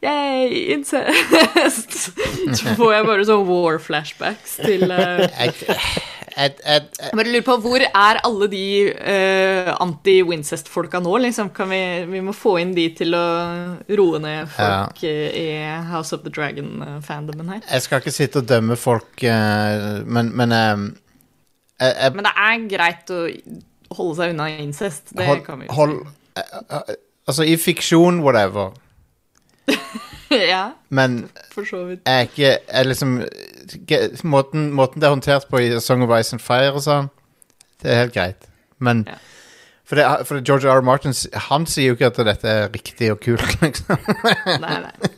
Yay, incest! (laughs) Så får jeg bare sånn war flashbacks til eh, jeg, jeg, jeg, bare lurer på hvor er alle de uh, anti-Wincest-folka nå, liksom? Kan vi, vi må få inn de til å roe ned folk ja. i House of the Dragon-fandomen her. jeg skal ikke sitte og dømme folk, uh, men, men eh, jeg, Men det er greit å holde seg unna incest. Det hold, kan vi jo eh, eh, Altså, i fiksjon, whatever, (laughs) (laughs) ja, men for så vidt. jeg er ikke jeg liksom måten, måten det er håndtert på i Song of Ice and Fire og sånn, det er helt greit. Men Ja. for, det, for det, George R. R. Martin han sier jo ikke at dette er riktig og kult, (laughs) liksom. Nei, nei.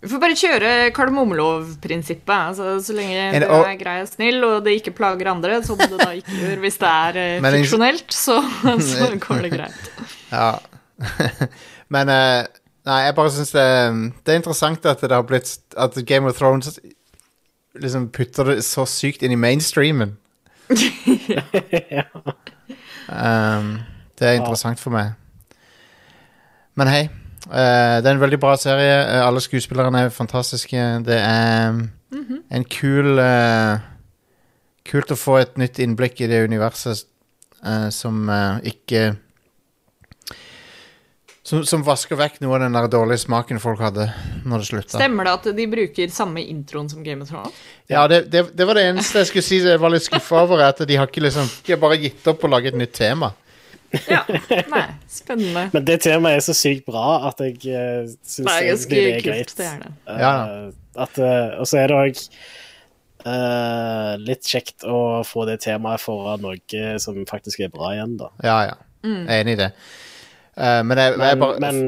Vi får bare kjøre kardemommelov-prinsippet. Altså, så lenge En- du er grei og snill, og det ikke plager andre, som det da ikke gjør hvis det er eh, fiksjonelt, så, (laughs) så går det greit. Ja. Men eh, Nei, jeg bare syns det, det er interessant at det har blitt At Game of Thrones liksom putter det så sykt inn i mainstreamen. ja. (laughs) Um, det er interessant for meg. Men hei. Uh, det er en veldig bra serie. Uh, alle skuespillerne er fantastiske. Det er en kul uh, Kult å få et nytt innblikk i det universet som ikke som, som vasker vekk noe av den der dårlige smaken folk hadde når det slutta. Stemmer det at de bruker samme introen som Game of Thrones? Ja, det, det, det var det eneste jeg skulle si jeg var litt skuffa over. At de har ikke liksom De har bare gitt opp å lage et nytt tema. Ja. Nei, spennende. Men det temaet er så sykt bra at jeg uh, syns Det er greit det er det er det. Uh, Ja. at, uh, og så er det òg litt kjekt å få det temaet foran noe som faktisk er bra igjen, da. Ja, ja. Jeg er enig i det. Eh, men jeg, jeg bare men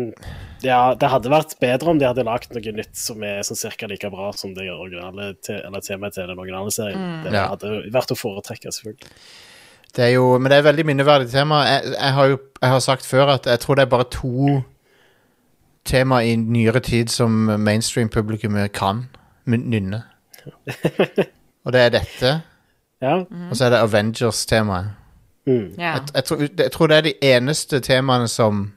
ja, det hadde vært bedre om de hadde lagd noe nytt som er sånn cirka like bra som det originale te eller temaet til den originale serien. Det Ja. hadde vært å foretrekke, selvfølgelig. Det er jo, men det er veldig minneverdig tema. Jeg, jeg har jo jeg har sagt før at jeg tror det er bare to tema i nyere tid som mainstream-publikummet kan nynne. (laughs) Og det er dette, Ja. og så er det Avengers-temaet. Mm. Ja. Jeg, jeg, tror, jeg tror det er de eneste temaene som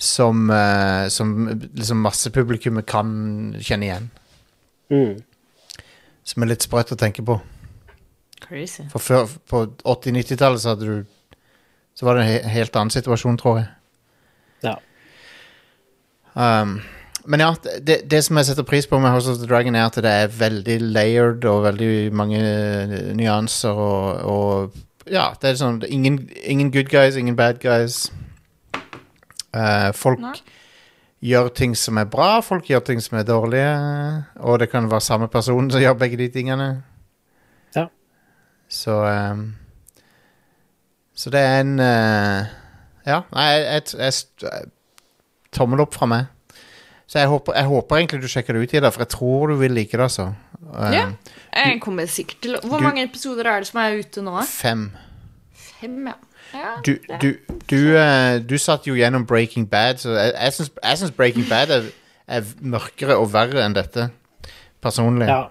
Som, uh, som liksom massepublikummet kan kjenne igjen. Mm. Som er litt sprøtt å tenke på. Crazy. For før, på 80-90-tallet så hadde du Så var det en he helt annen situasjon, tror jeg. ja. Um, men ja, det, det som jeg setter pris på med House of the Dragon, er at det er veldig layered og veldig mange eh, nyanser og, og Ja, det er sånn ingen, ingen good guys, ingen bad guys. Uh, folk Nei. gjør ting som er bra, folk gjør ting som er dårlige. Og det kan være samme person som gjør begge de tingene. Ja. Så um, Så det er en uh, Ja, jeg, jeg, jeg, jeg, Tommel opp fra meg. Så jeg håper, jeg håper egentlig du sjekker det ut, Ida, for jeg tror du vil like det, altså. Eh, Ja. Jeg kommer sikkert til å- Hvor Du- mange episoder er det som er ute nå? Fem. Fem, ja. ja Du, du, du, eh, du satt jo gjennom Breaking Bad, så jeg, jeg, syns, Breaking Bad er, er mørkere og verre enn dette. Personlig. Ja.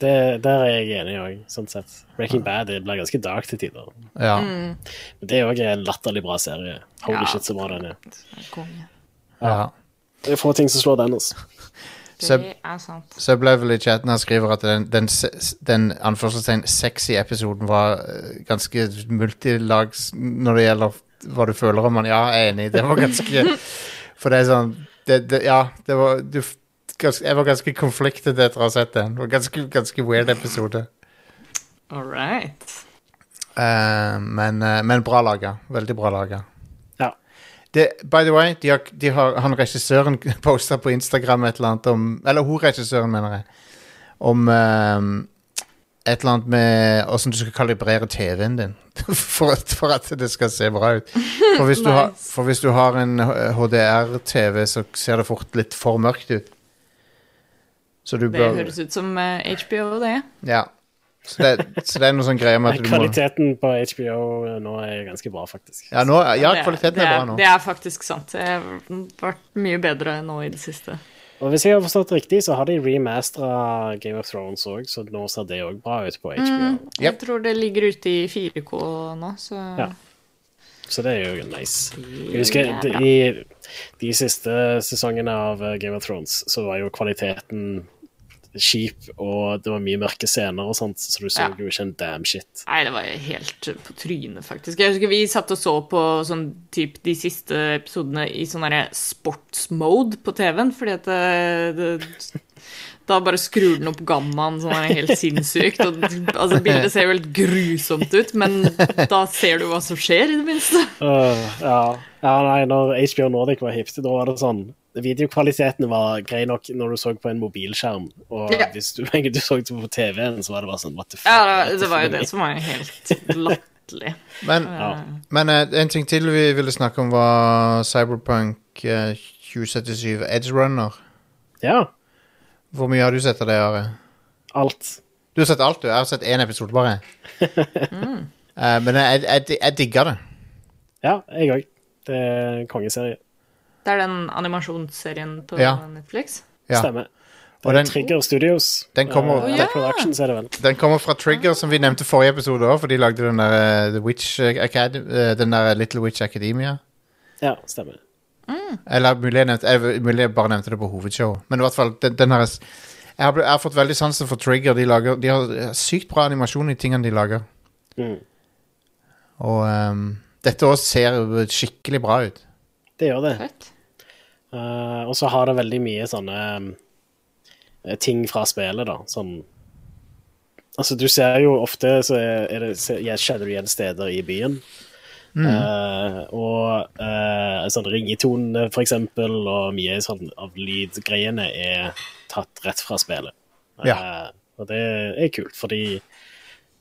Det, der er jeg enig òg, sånn sett. Breaking Bad det blir ganske dark til tider. Ja. Men det er òg en latterlig bra serie. Holy Ja. shit, så bra den er. Ja. Det er få ting som slår den, altså. Det er sant. Sublevel i chatten her skriver at den, den, den anførselstegn sexy episoden var eh, ganske multilags når det gjelder hva du føler om den. Ja, jeg er enig. Det var ganske (laughs) For det er sånn det, det, Ja, det var du, ganske, Jeg var ganske konfliktet etter å ha sett den. Det var ganske, ganske weird episode. All right. Uh, men, uh, men bra laga. Veldig bra laga. Det, by the way, de har, de har, han regissøren (laughs) posta på Instagram et eller annet om Eller hun regissøren, mener jeg. Om eh, et eller annet med åssen du skal kalibrere TV-en din. (laughs) For, for at det skal se bra ut. For hvis du, har, (laughs) for hvis du har en HDR-TV, så ser det fort litt for mørkt ut. Så du Det høres ut som eh, HBO, det. Ja. Så det, så det er noe sånn greie med at du må Kvaliteten på HBO nå er ganske bra, faktisk. Ja, nå, ja kvaliteten det er bra nå. Det er faktisk sant. Det har vært mye bedre nå i det siste. Og hvis jeg har forstått riktig, så har de remastera Game of Thrones òg, så nå ser det òg bra ut på HBO. Mm, Jeg tror det ligger ute i 4K nå, så Ja. Så det er jo nice. Jeg husker de, i de siste sesongene av Game of Thrones så var jo kvaliteten kjip, og det var mye mørke scener og sånt, så du så Ja. jo ikke en damn shit. Nei, det var helt på trynet, faktisk. Jeg husker Vi satt og så på sånn typ de siste episodene i sånn derre sportsmode på TV-en, fordi at det, det Da bare skrur den opp gammaen sånn er helt sinnssykt. Og, altså, bildet ser jo helt grusomt ut, men da ser du hva som skjer, i det minste. Uh, ja. ja, nei, når HBO Nordic var hipt, da var det sånn Videokvaliteten var grei nok når du så på en mobilskjerm, og Ja. hvis du, (laughs) du så det på TV-en, så var det bare sånn What the fuck? Ja, det, det var jo det som var helt latterlig. (laughs) Men, Ja. men uh, en ting til vi ville snakke om, var Cyberpunk uh, 2077 Edge Runner. Ja. Hvor mye har du sett av det, Are? Alt. Du har sett alt, du. Jeg har sett én episode, bare. uh, (laughs) men jeg, jeg, jeg digger det. Ja, jeg òg. Det er en kongeserie. Det er den animasjonsserien på Ja. Netflix. Ja. Stemmer. Det Og er den- Trigger Studios. Den kommer- uh, Å, ja. Productions er det vel. Den kommer fra Trigger, som vi nevnte forrige episode òg, for de lagde den der uh, The Witch Academy, uh, den der Little Witch Academia. Ja, stemmer. Eller mulig jeg, nevnte, jeg, mulig jeg bare nevnte det på hovedshow. Men i hvert fall, den, den her jeg har, jeg har fått veldig sansen for Trigger. De, lager, de har sykt bra animasjon i tingene de lager. Mm. Og um, dette også ser skikkelig bra ut. Det gjør det. Fett. Eh, og så har det veldig mye sånne um, ting fra spillet, da. Sånn Altså, du ser jo ofte så er det ja, skjedde det igjen steder i byen. Eh, og uh, sånn ringetonene, for eksempel, og mye sånn av lydgreiene er tatt rett fra spillet. Eh, og det er kult, fordi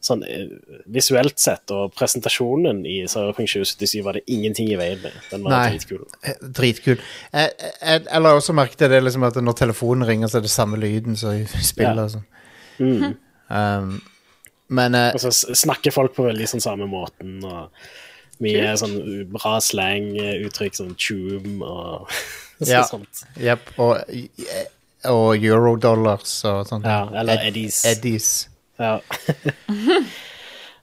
sånn eh, visuelt sett og presentasjonen i Cyberpunk 2077 var det ingenting i veien med. Den var Nei. dritkul. Eh, Dritkul. Jeg, jeg, jeg la også merke til det liksom at når telefonen ringer, så er det samme lyden som i (laughs) spillet. Ja. og sånn. Mm. Um, men uh, Og så snakker folk på veldig sånn samme måten, og mye sånn bra slang-uttrykk, sånn tjum og så, Ja. sånt. Jepp. Og, og eurodollars (laughs) og sånt. Ja, eller eddies. Eddies. Ja.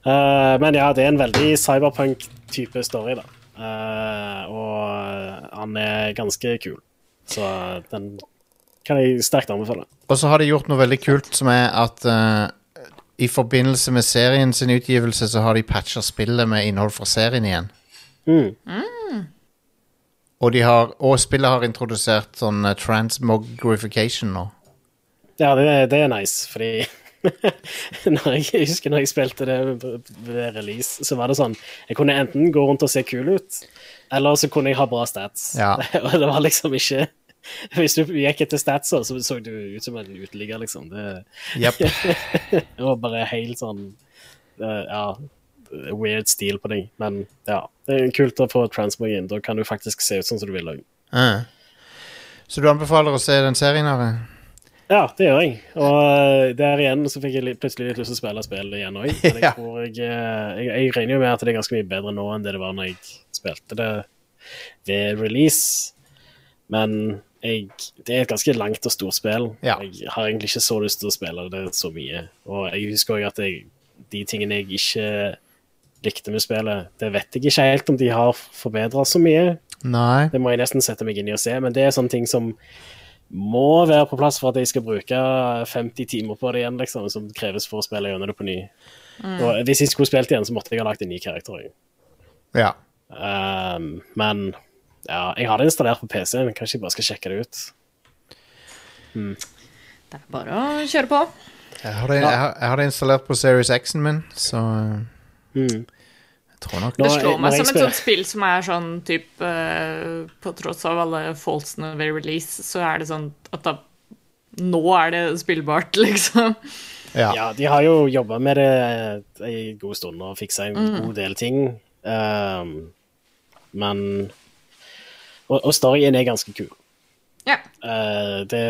uh, (laughs) men ja, det er en veldig cyberpunk-type story, da. Uh, og han er ganske kul, så den kan jeg sterkt anbefale. Og så har de gjort noe veldig kult, som er at uh, i forbindelse med serien sin utgivelse, så har de patcha spillet med innhold fra serien igjen. Mm. Og, de har, og spillet har introdusert sånn transmogrification nå. Ja, det, det er nice, fordi (laughs) når jeg, jeg husker når jeg spilte det ved release, så var det sånn Jeg kunne enten gå rundt og se kul ut, eller så kunne jeg ha bra stats. Ja. (laughs) og det var liksom ikke Hvis du gikk etter statser, så så du ut som en uteligger, liksom. Det, yep. (laughs) det var bare helt sånn eh, Ja, weird stil på deg. Men ja, det er kult å få transmog inn. Da kan du faktisk se ut sånn som du vil òg. Uh. Så du anbefaler å se den serien? Are? Ja, det gjør jeg. Og eh, der igjen så fikk jeg plutselig litt lyst til å spille spill igjen òg. (laughs) Jeg Ja. jeg, eh, jeg Jeg regner jo med at det er ganske mye bedre nå enn det det var når jeg spilte det ved release. Men jeg, det er et ganske langt og stort spill. Ja. Jeg har egentlig ikke så lyst til å spille det så mye. Og jeg husker òg at de tingene jeg ikke likte med spillet, det vet jeg ikke helt om de har forbedra så mye. Nei. Det må jeg nesten sette meg inn i og se, men det er sånne ting som må være på plass for at jeg skal bruke 50 timer på det igjen, liksom, som kreves for å spille gjennom det på ny. Og hvis jeg skulle spilt igjen, så måtte jeg ha lagt en ny karakter. Ja. Um, men ja, jeg har det installert på PC, men kanskje jeg bare skal sjekke det ut. Det er bare å kjøre på. Jeg har det, jeg har, jeg har det installert på Series X-en min, så Mm. Tror nok Det slår meg som et sånt spill som er sånn type eh, På tross av alle faultsene ved release, så er det sånn at da Nå er det spillbart, (laughs) liksom. Ja. Ja, de har jo jobba med det en god stund og fiksa en god del ting. Um, men og, og storyen er ganske kul. Ja. Uh, det,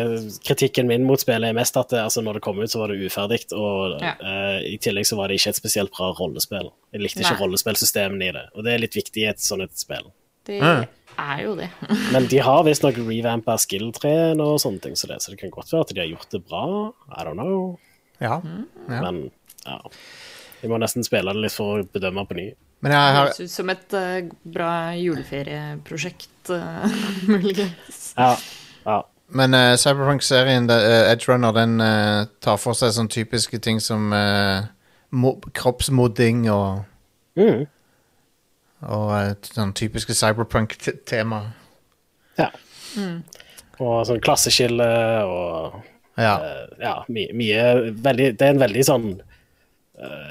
kritikken min mot spillet er mest at det, altså, når det kom ut, så var det uferdig, og Ja. uh, i tillegg så var det ikke et spesielt bra rollespill. Jeg likte ikke Nei. rollespillsystemene i det, og det er litt viktig i et sånt et spill. Det Mm. er jo det. (laughs) Men de har visstnok revampa skill-treen og sånne ting, så det, så det kan godt være at de har gjort det bra. I don't know. ja. Ja. Men ja. Vi må nesten spille det litt for å bedømme på ny. Men jeg har Høres ut som et uh, bra juleferieprosjekt, uh, (laughs) muligens. Ja. Ja. Men uh, Cyberpunk-serien, uh, Edge Runner, den uh, tar for seg sånne typiske ting som mo kroppsmodding og, Mm. og sånn typiske Cyberpunk-tema. ja. Og sånn klasseskille og Ja. ja, mye, mye veldig, Det er en veldig sånn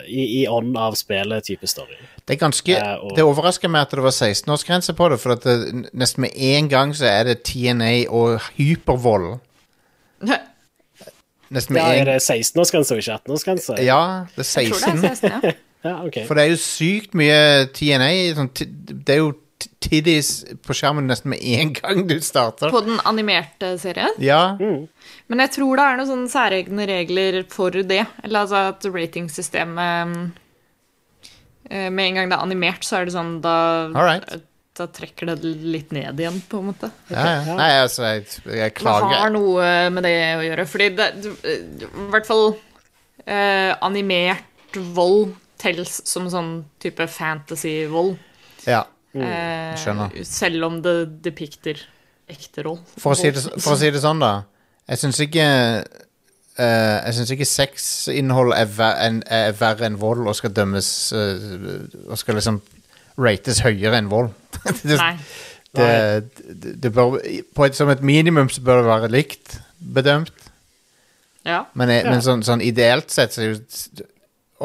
i, i ånd av spillet-type story. Det er ganske uh, og- Det overrasker meg at det var 16-årsgrense på det, for at det, nesten med en gang så er det TNA og hypervold. Nesten med Ja, er det 16-årsgrense og ikke 18-årsgrense? Ja, det er Jeg tror det 16. er 16, ja. (laughs) Ja, okay. For det er jo sykt mye TNA. Sånn, det er jo tiddies på skjermen nesten med en gang du starter. På den animerte serien. Ja, Men jeg tror det er noen sånne særegne regler for det. Eller altså at ratingsystemet eh, Med en gang det er animert, så er det sånn da, Alright. da trekker det litt ned igjen, på en måte. ja, ja. Nei, altså, jeg, jeg Det har noe med det å gjøre. Fordi det I hvert fall eh, animert vold tels som sånn type fantasy-vold. Ja, Eh, skjønner. selv om det depikter ekte roll. for å si det, for å si det sånn, da. Jeg syns ikke eh, Jeg syns ikke sexinnhold er, ver en, er verre enn vold og skal dømmes uh, Og skal liksom rates høyere enn vold. (laughs) det, Nei. det, det, det bør, på et, som et minimum så bør det være likt bedømt. Ja. Men, jeg, Ja. men sånn, sånn ideelt sett så er jo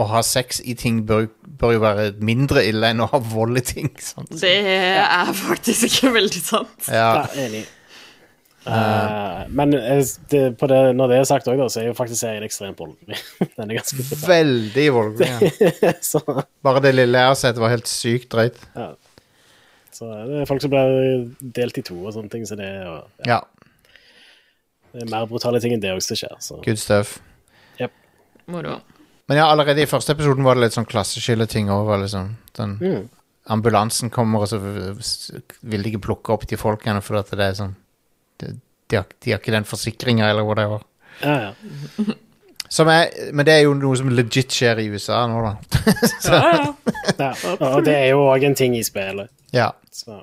å ha sex i ting bør, bør jo være mindre ille enn å ha vold i ting. Sant? Det er faktisk ikke (laughs) veldig sant. Ja. Ja, enig. Eh, men det, på det, når det er sagt òg, så er jo faktisk serien ekstremt voldelig. (laughs) Den er ganske brutal. Veldig voldelig. Ja. (laughs) Bare det lille jeg har sett, var helt sykt drøyt. ja. så det er folk som blir delt i to og sånne ting, så det er, jo- ja, Ja, det er mer brutale ting enn det også som skjer. Så. good stuff. Moro. Men ja, allerede i første episoden var det litt sånn klasseskilleting over. Liksom. Den Mm. ambulansen kommer, og så vil de ikke plukke opp de folkene fordi at det er sånn De, de, har, de har ikke den forsikringa, eller whatever. Ja, ja. Er, men det er jo noe som legit skjer i USA nå, da. (laughs) Ja, ja. ja. Og det er jo òg en ting i spillet. ja. Så.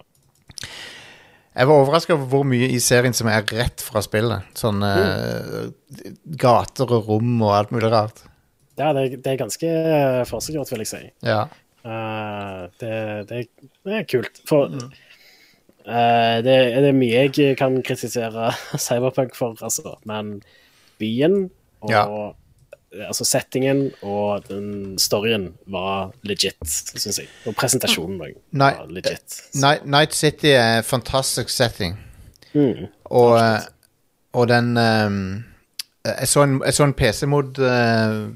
Jeg var overraska over hvor mye i serien som er rett fra spillet. Sånn eh, gater og rom og alt mulig rart. Ja, det, det er ganske forseggjort, vil jeg si. Ja. Uh, det, det, det er kult. For eh, det, det er mye jeg kan kritisere (laughs) Cyberpunk for, altså. Men byen og Ja. altså settingen og den storyen var legit, syns jeg. Og presentasjonen òg var legit. Night, Night City er en fantastisk setting. Mm. Og, eh, og den um, Jeg så en, en PC-mod uh,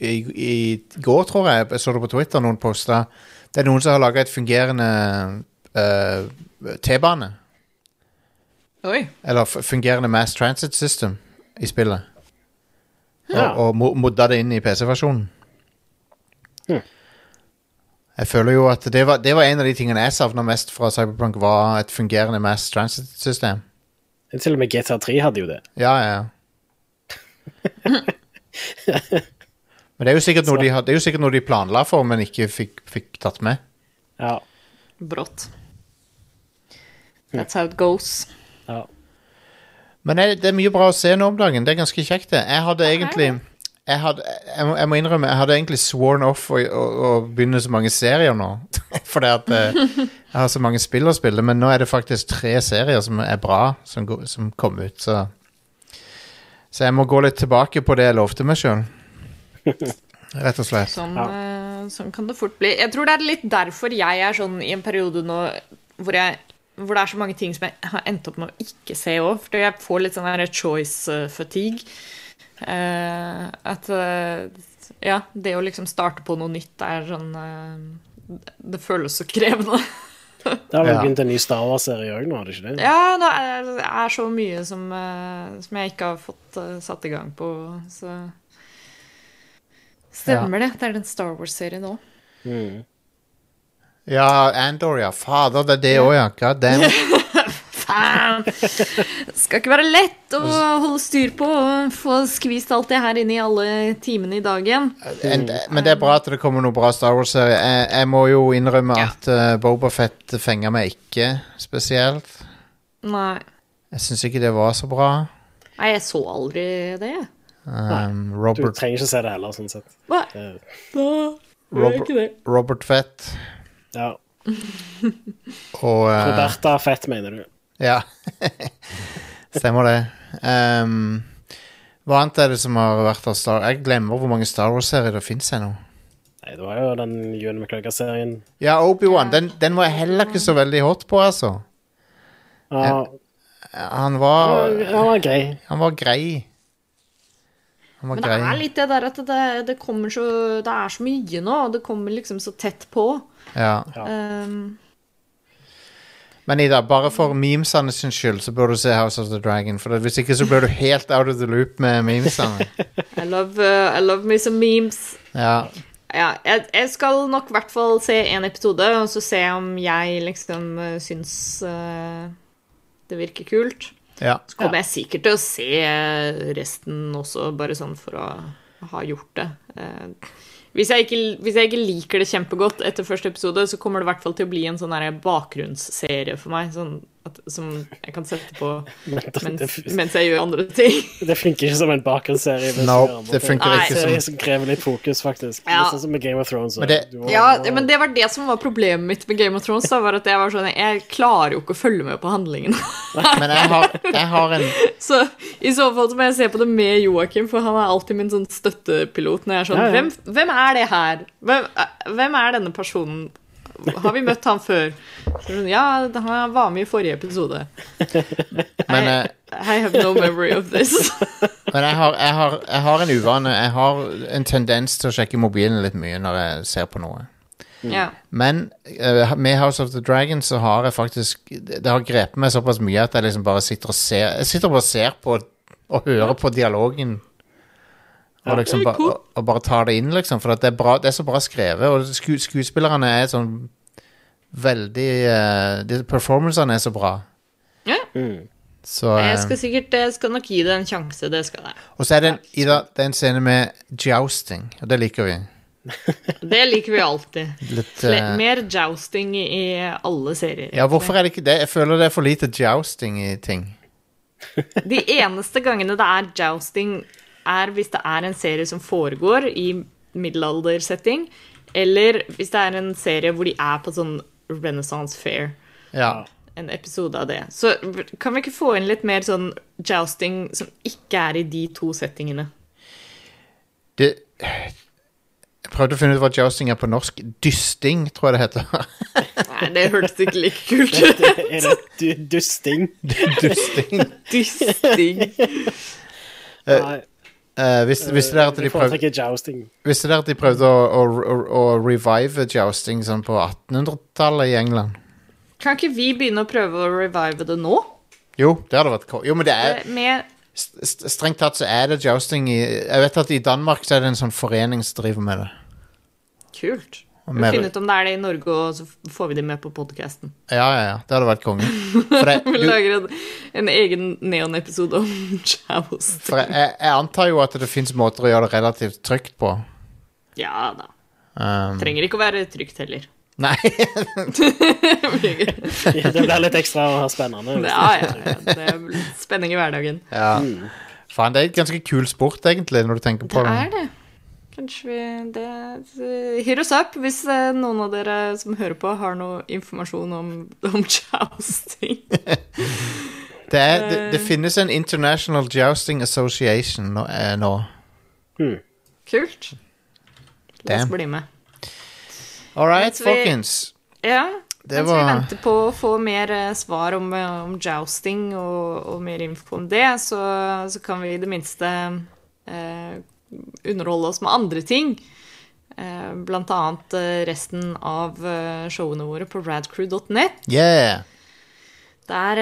i, i går, tror jeg. Jeg så det på Twitter. Noen posta Det er noen som har laga et fungerende eh, T-bane. Oi. Eller fungerende Mass Transit System i spillet. Ja. Og, og modda det inn i PC-versjonen. Hm. Jeg føler jo at det var, det var en av de tingene jeg savna mest fra Cyberpunk, var et fungerende Mass Transit-system. Til og med GTA3 hadde jo det. Ja, ja. (laughs) Men det er jo sikkert noe de, er jo sikkert noe de planla for, men ikke fikk, fikk tatt med. Ja. Brått. That's how it goes. ja. Men det, det er mye bra å se nå om dagen. Det er ganske kjekt, det. Jeg hadde egentlig jeg, hadde, jeg, må, jeg må innrømme, jeg hadde egentlig sworn off å, å, å begynne så mange serier nå. (laughs) Fordi at eh, jeg har så mange spill å spille, men nå er det faktisk tre serier som er bra, som, som kom ut. Så. så jeg må gå litt tilbake på det jeg lovte meg sjøl. (laughs) Rett og slett. Sånn, Ja. eh, sånn kan det fort bli. Jeg tror det er litt derfor jeg er sånn i en periode nå hvor, jeg, hvor det er så mange ting som jeg har endt opp med å ikke se òg. For jeg får litt sånn her choice eh, fatigue. Uh, at uh, Ja, det å liksom starte på noe nytt er sånn uh, Det føles så krevende. Det har vel Ja. begynt en ny Star Wars-serie òg nå, har det ikke det? Ja, det er, det er så mye som, som jeg ikke har fått satt i gang på, så Stemmer det. Det er den Star Wars-serien òg. Mm. Ja, Andor, ja. Fader, det er det òg, ja. God damn. (laughs) Faen! Skal ikke være lett å holde styr på og få skvist alt det her inn i alle timene i dagen. En, men det er bra at det kommer noe bra Star Wars-serie. Jeg, jeg må jo innrømme Ja. at uh, Boba Fett fenga meg ikke spesielt. Nei. Jeg syns ikke det var så bra. Nei, jeg så aldri det. Um, Du trenger ikke se det heller, sånn sett. Nei, Det, da gjør jeg ikke det. Robert Fett ja. og uh, Roberta Fett, mener du? Ja. (laughs) Stemmer det. Um, hva annet er det som har vært av Star Jeg glemmer hvor mange Star Wars-serier det fins ennå. Nei, det var jo den Ewan McGregor-serien. Ja, Obi-Wan. Den, den var jeg heller ikke så veldig hot på, altså. Ja, Han var han var grei. Han var grei. Han var Men det grei. er litt det der at det, det kommer så Det er så mye nå, og det kommer liksom så tett på. Ja. Um, Men Ida, bare for memesene sin skyld så bør du se House of the Dragon. For hvis ikke så blir du helt out of the loop med memesene. (laughs) I, love, uh, I love me some memes. Ja. Ja, jeg, jeg skal nok i hvert fall se en episode, og så se om jeg liksom uh, syns uh, det virker kult. ja. Så kommer jeg sikkert til å se uh, resten også, bare sånn for å ha gjort det. Uh, hvis jeg, ikke, hvis jeg ikke liker det kjempegodt etter første episode, så kommer det i hvert fall til å bli en sånn bakgrunnsserie for meg, sånn at, som jeg kan sette på (laughs) mens, mens jeg gjør andre ting. (laughs) det funker ikke som en bakgrunnsserie. andre det funker Nei. ikke Serie som som krever litt fokus, faktisk. Ja. Litt sånn som med Game of Thrones. Men det- var, Ja, må- men det var det som var problemet mitt med Game of Thrones. Da, var at Jeg var sånn, jeg klarer jo ikke å følge med på handlingen. (laughs) Men jeg har, jeg har en Så i så fall så må jeg se på det med Joakim, for han er alltid min sånn støttepilot. Når jeg er sånn, Ja, ja. Hvem, hvem er det her? Hvem, eh, hvem er denne personen? Har vi møtt han før? Sånn, ja, han var med i forrige episode. Men, I, eh, I have no memory of this. (laughs) Men jeg har, jeg, har, jeg har en uvane. Jeg har en tendens til å sjekke mobilen litt mye når jeg ser på noe. ja. Men eh, med House of the Dragon så har jeg faktisk Det har grepet meg såpass mye at jeg liksom bare sitter og ser Jeg sitter bare og ser på og hører på dialogen. Og, liksom ba, og, og bare tar det inn, liksom. For at det, er bra, det er så bra skrevet. Og sku, skuespillerne er sånn veldig uh, Performancene er så bra. ja. Mm. Så Jeg eh, skal sikkert jeg skal nok gi det en sjanse. Det skal jeg. Og så er det en, Ida, det er en scene med jousting, og det liker vi. (laughs) Det liker vi alltid. Litt, eh, Mer jousting i i alle serier. ja, hvorfor er det ikke det? Jeg føler det er for lite jousting i ting. De eneste gangene det er jousting, er hvis det er en serie som foregår i middelaldersetting, eller hvis det er en serie hvor de er på sånn Renaissance Fair. Ja. En episode av det. Så kan vi ikke få inn litt mer sånn jousting som ikke er i de to settingene? Det Jeg prøvde å finne ut hva jousting er på norsk. Dysting, tror jeg det heter. (laughs) Nei, det hørtes ikke like kult ut. Er det du, dusting? (laughs) Dysting. Dysting. (laughs) Nei, Eh, visste, visste, dere at de prøvde, visste dere at de prøvde å, å, å, å revive jousting sånn på 1800-tallet i England? Kan ikke vi begynne å prøve å revive det nå? Jo, det hadde vært Jo, men det er Med st- st- Strengt tatt så er det jousting i Jeg vet at i Danmark så er det en sånn forening som driver med det. Kult. Mer- finne ut om det er det i Norge, og så får vi dem med på podkasten. Ja, ja, ja. Det hadde vært konge. Jeg, (laughs) Vi lager en, en egen Neon-episode om joust. for jeg, jeg jeg antar jo at det fins måter å gjøre det relativt trygt på. Ja da. Um, Trenger ikke å være trygt heller. (laughs) nei. (laughs) Det blir litt ekstra spennende. Ja, ja, ja. Det er spenning i hverdagen. ja. Faen, det er et ganske kul sport, egentlig, når du tenker på Det det. er det. Kanskje vi det, Hit oss up hvis eh, noen av dere som hører på, har noe informasjon om, (laughs) om jousting. (laughs) Det, er, det, det finnes en International Jousting Association nå. eh, nå. Kult. La oss bli med. All right, vi- folkens. Ja, Det mens vi venter på å få mer eh, svar om, eh, om jousting og, og mer info om det, så, så kan vi i det minste eh, underholde oss med andre ting. Eh, blant annet eh, resten av eh, showene våre på radcrew.net. Yeah. Der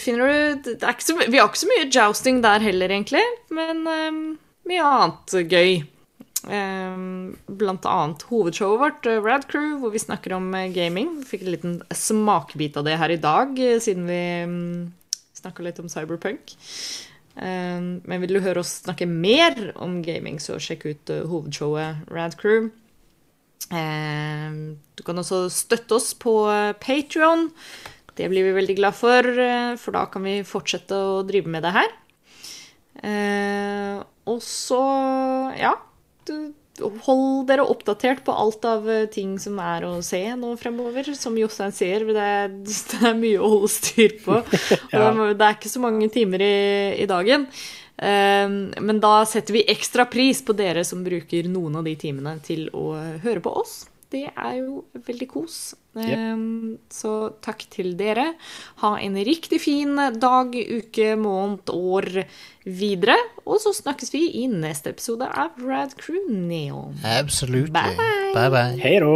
finner du så, Vi har ikke så mye jousting der heller, egentlig, men mye annet gøy. Blant annet hovedshowet vårt, Radcrew, hvor vi snakker om gaming. Vi fikk en liten smakebit av det her i dag, siden vi um, snakka litt om cyberpunk. Eh, men vil du høre oss snakke mer om gaming, så sjekk ut eh, hovedshowet Rad Crew. Eh, du kan også støtte oss på Patrion. Det blir vi veldig glad for, eh, for da kan vi fortsette å drive med det her. Eh, og så, ja du, Hold dere oppdatert på alt av eh, ting som er å se nå fremover. Som Jostein sier, det er, (laughs) det er mye å holde styr på. (laughs) Og Ja. det er ikke så mange timer i, i dagen. Um, men da setter vi ekstra pris på dere som bruker noen av de timene til å høre på oss. Det er jo veldig kos. Eh, Så takk til dere. Ha en riktig fin dag, uke, måned, år videre. Og så snakkes vi i neste episode av Rad Crew Neon. Absolutely. Bye. Bye bye. Hei da.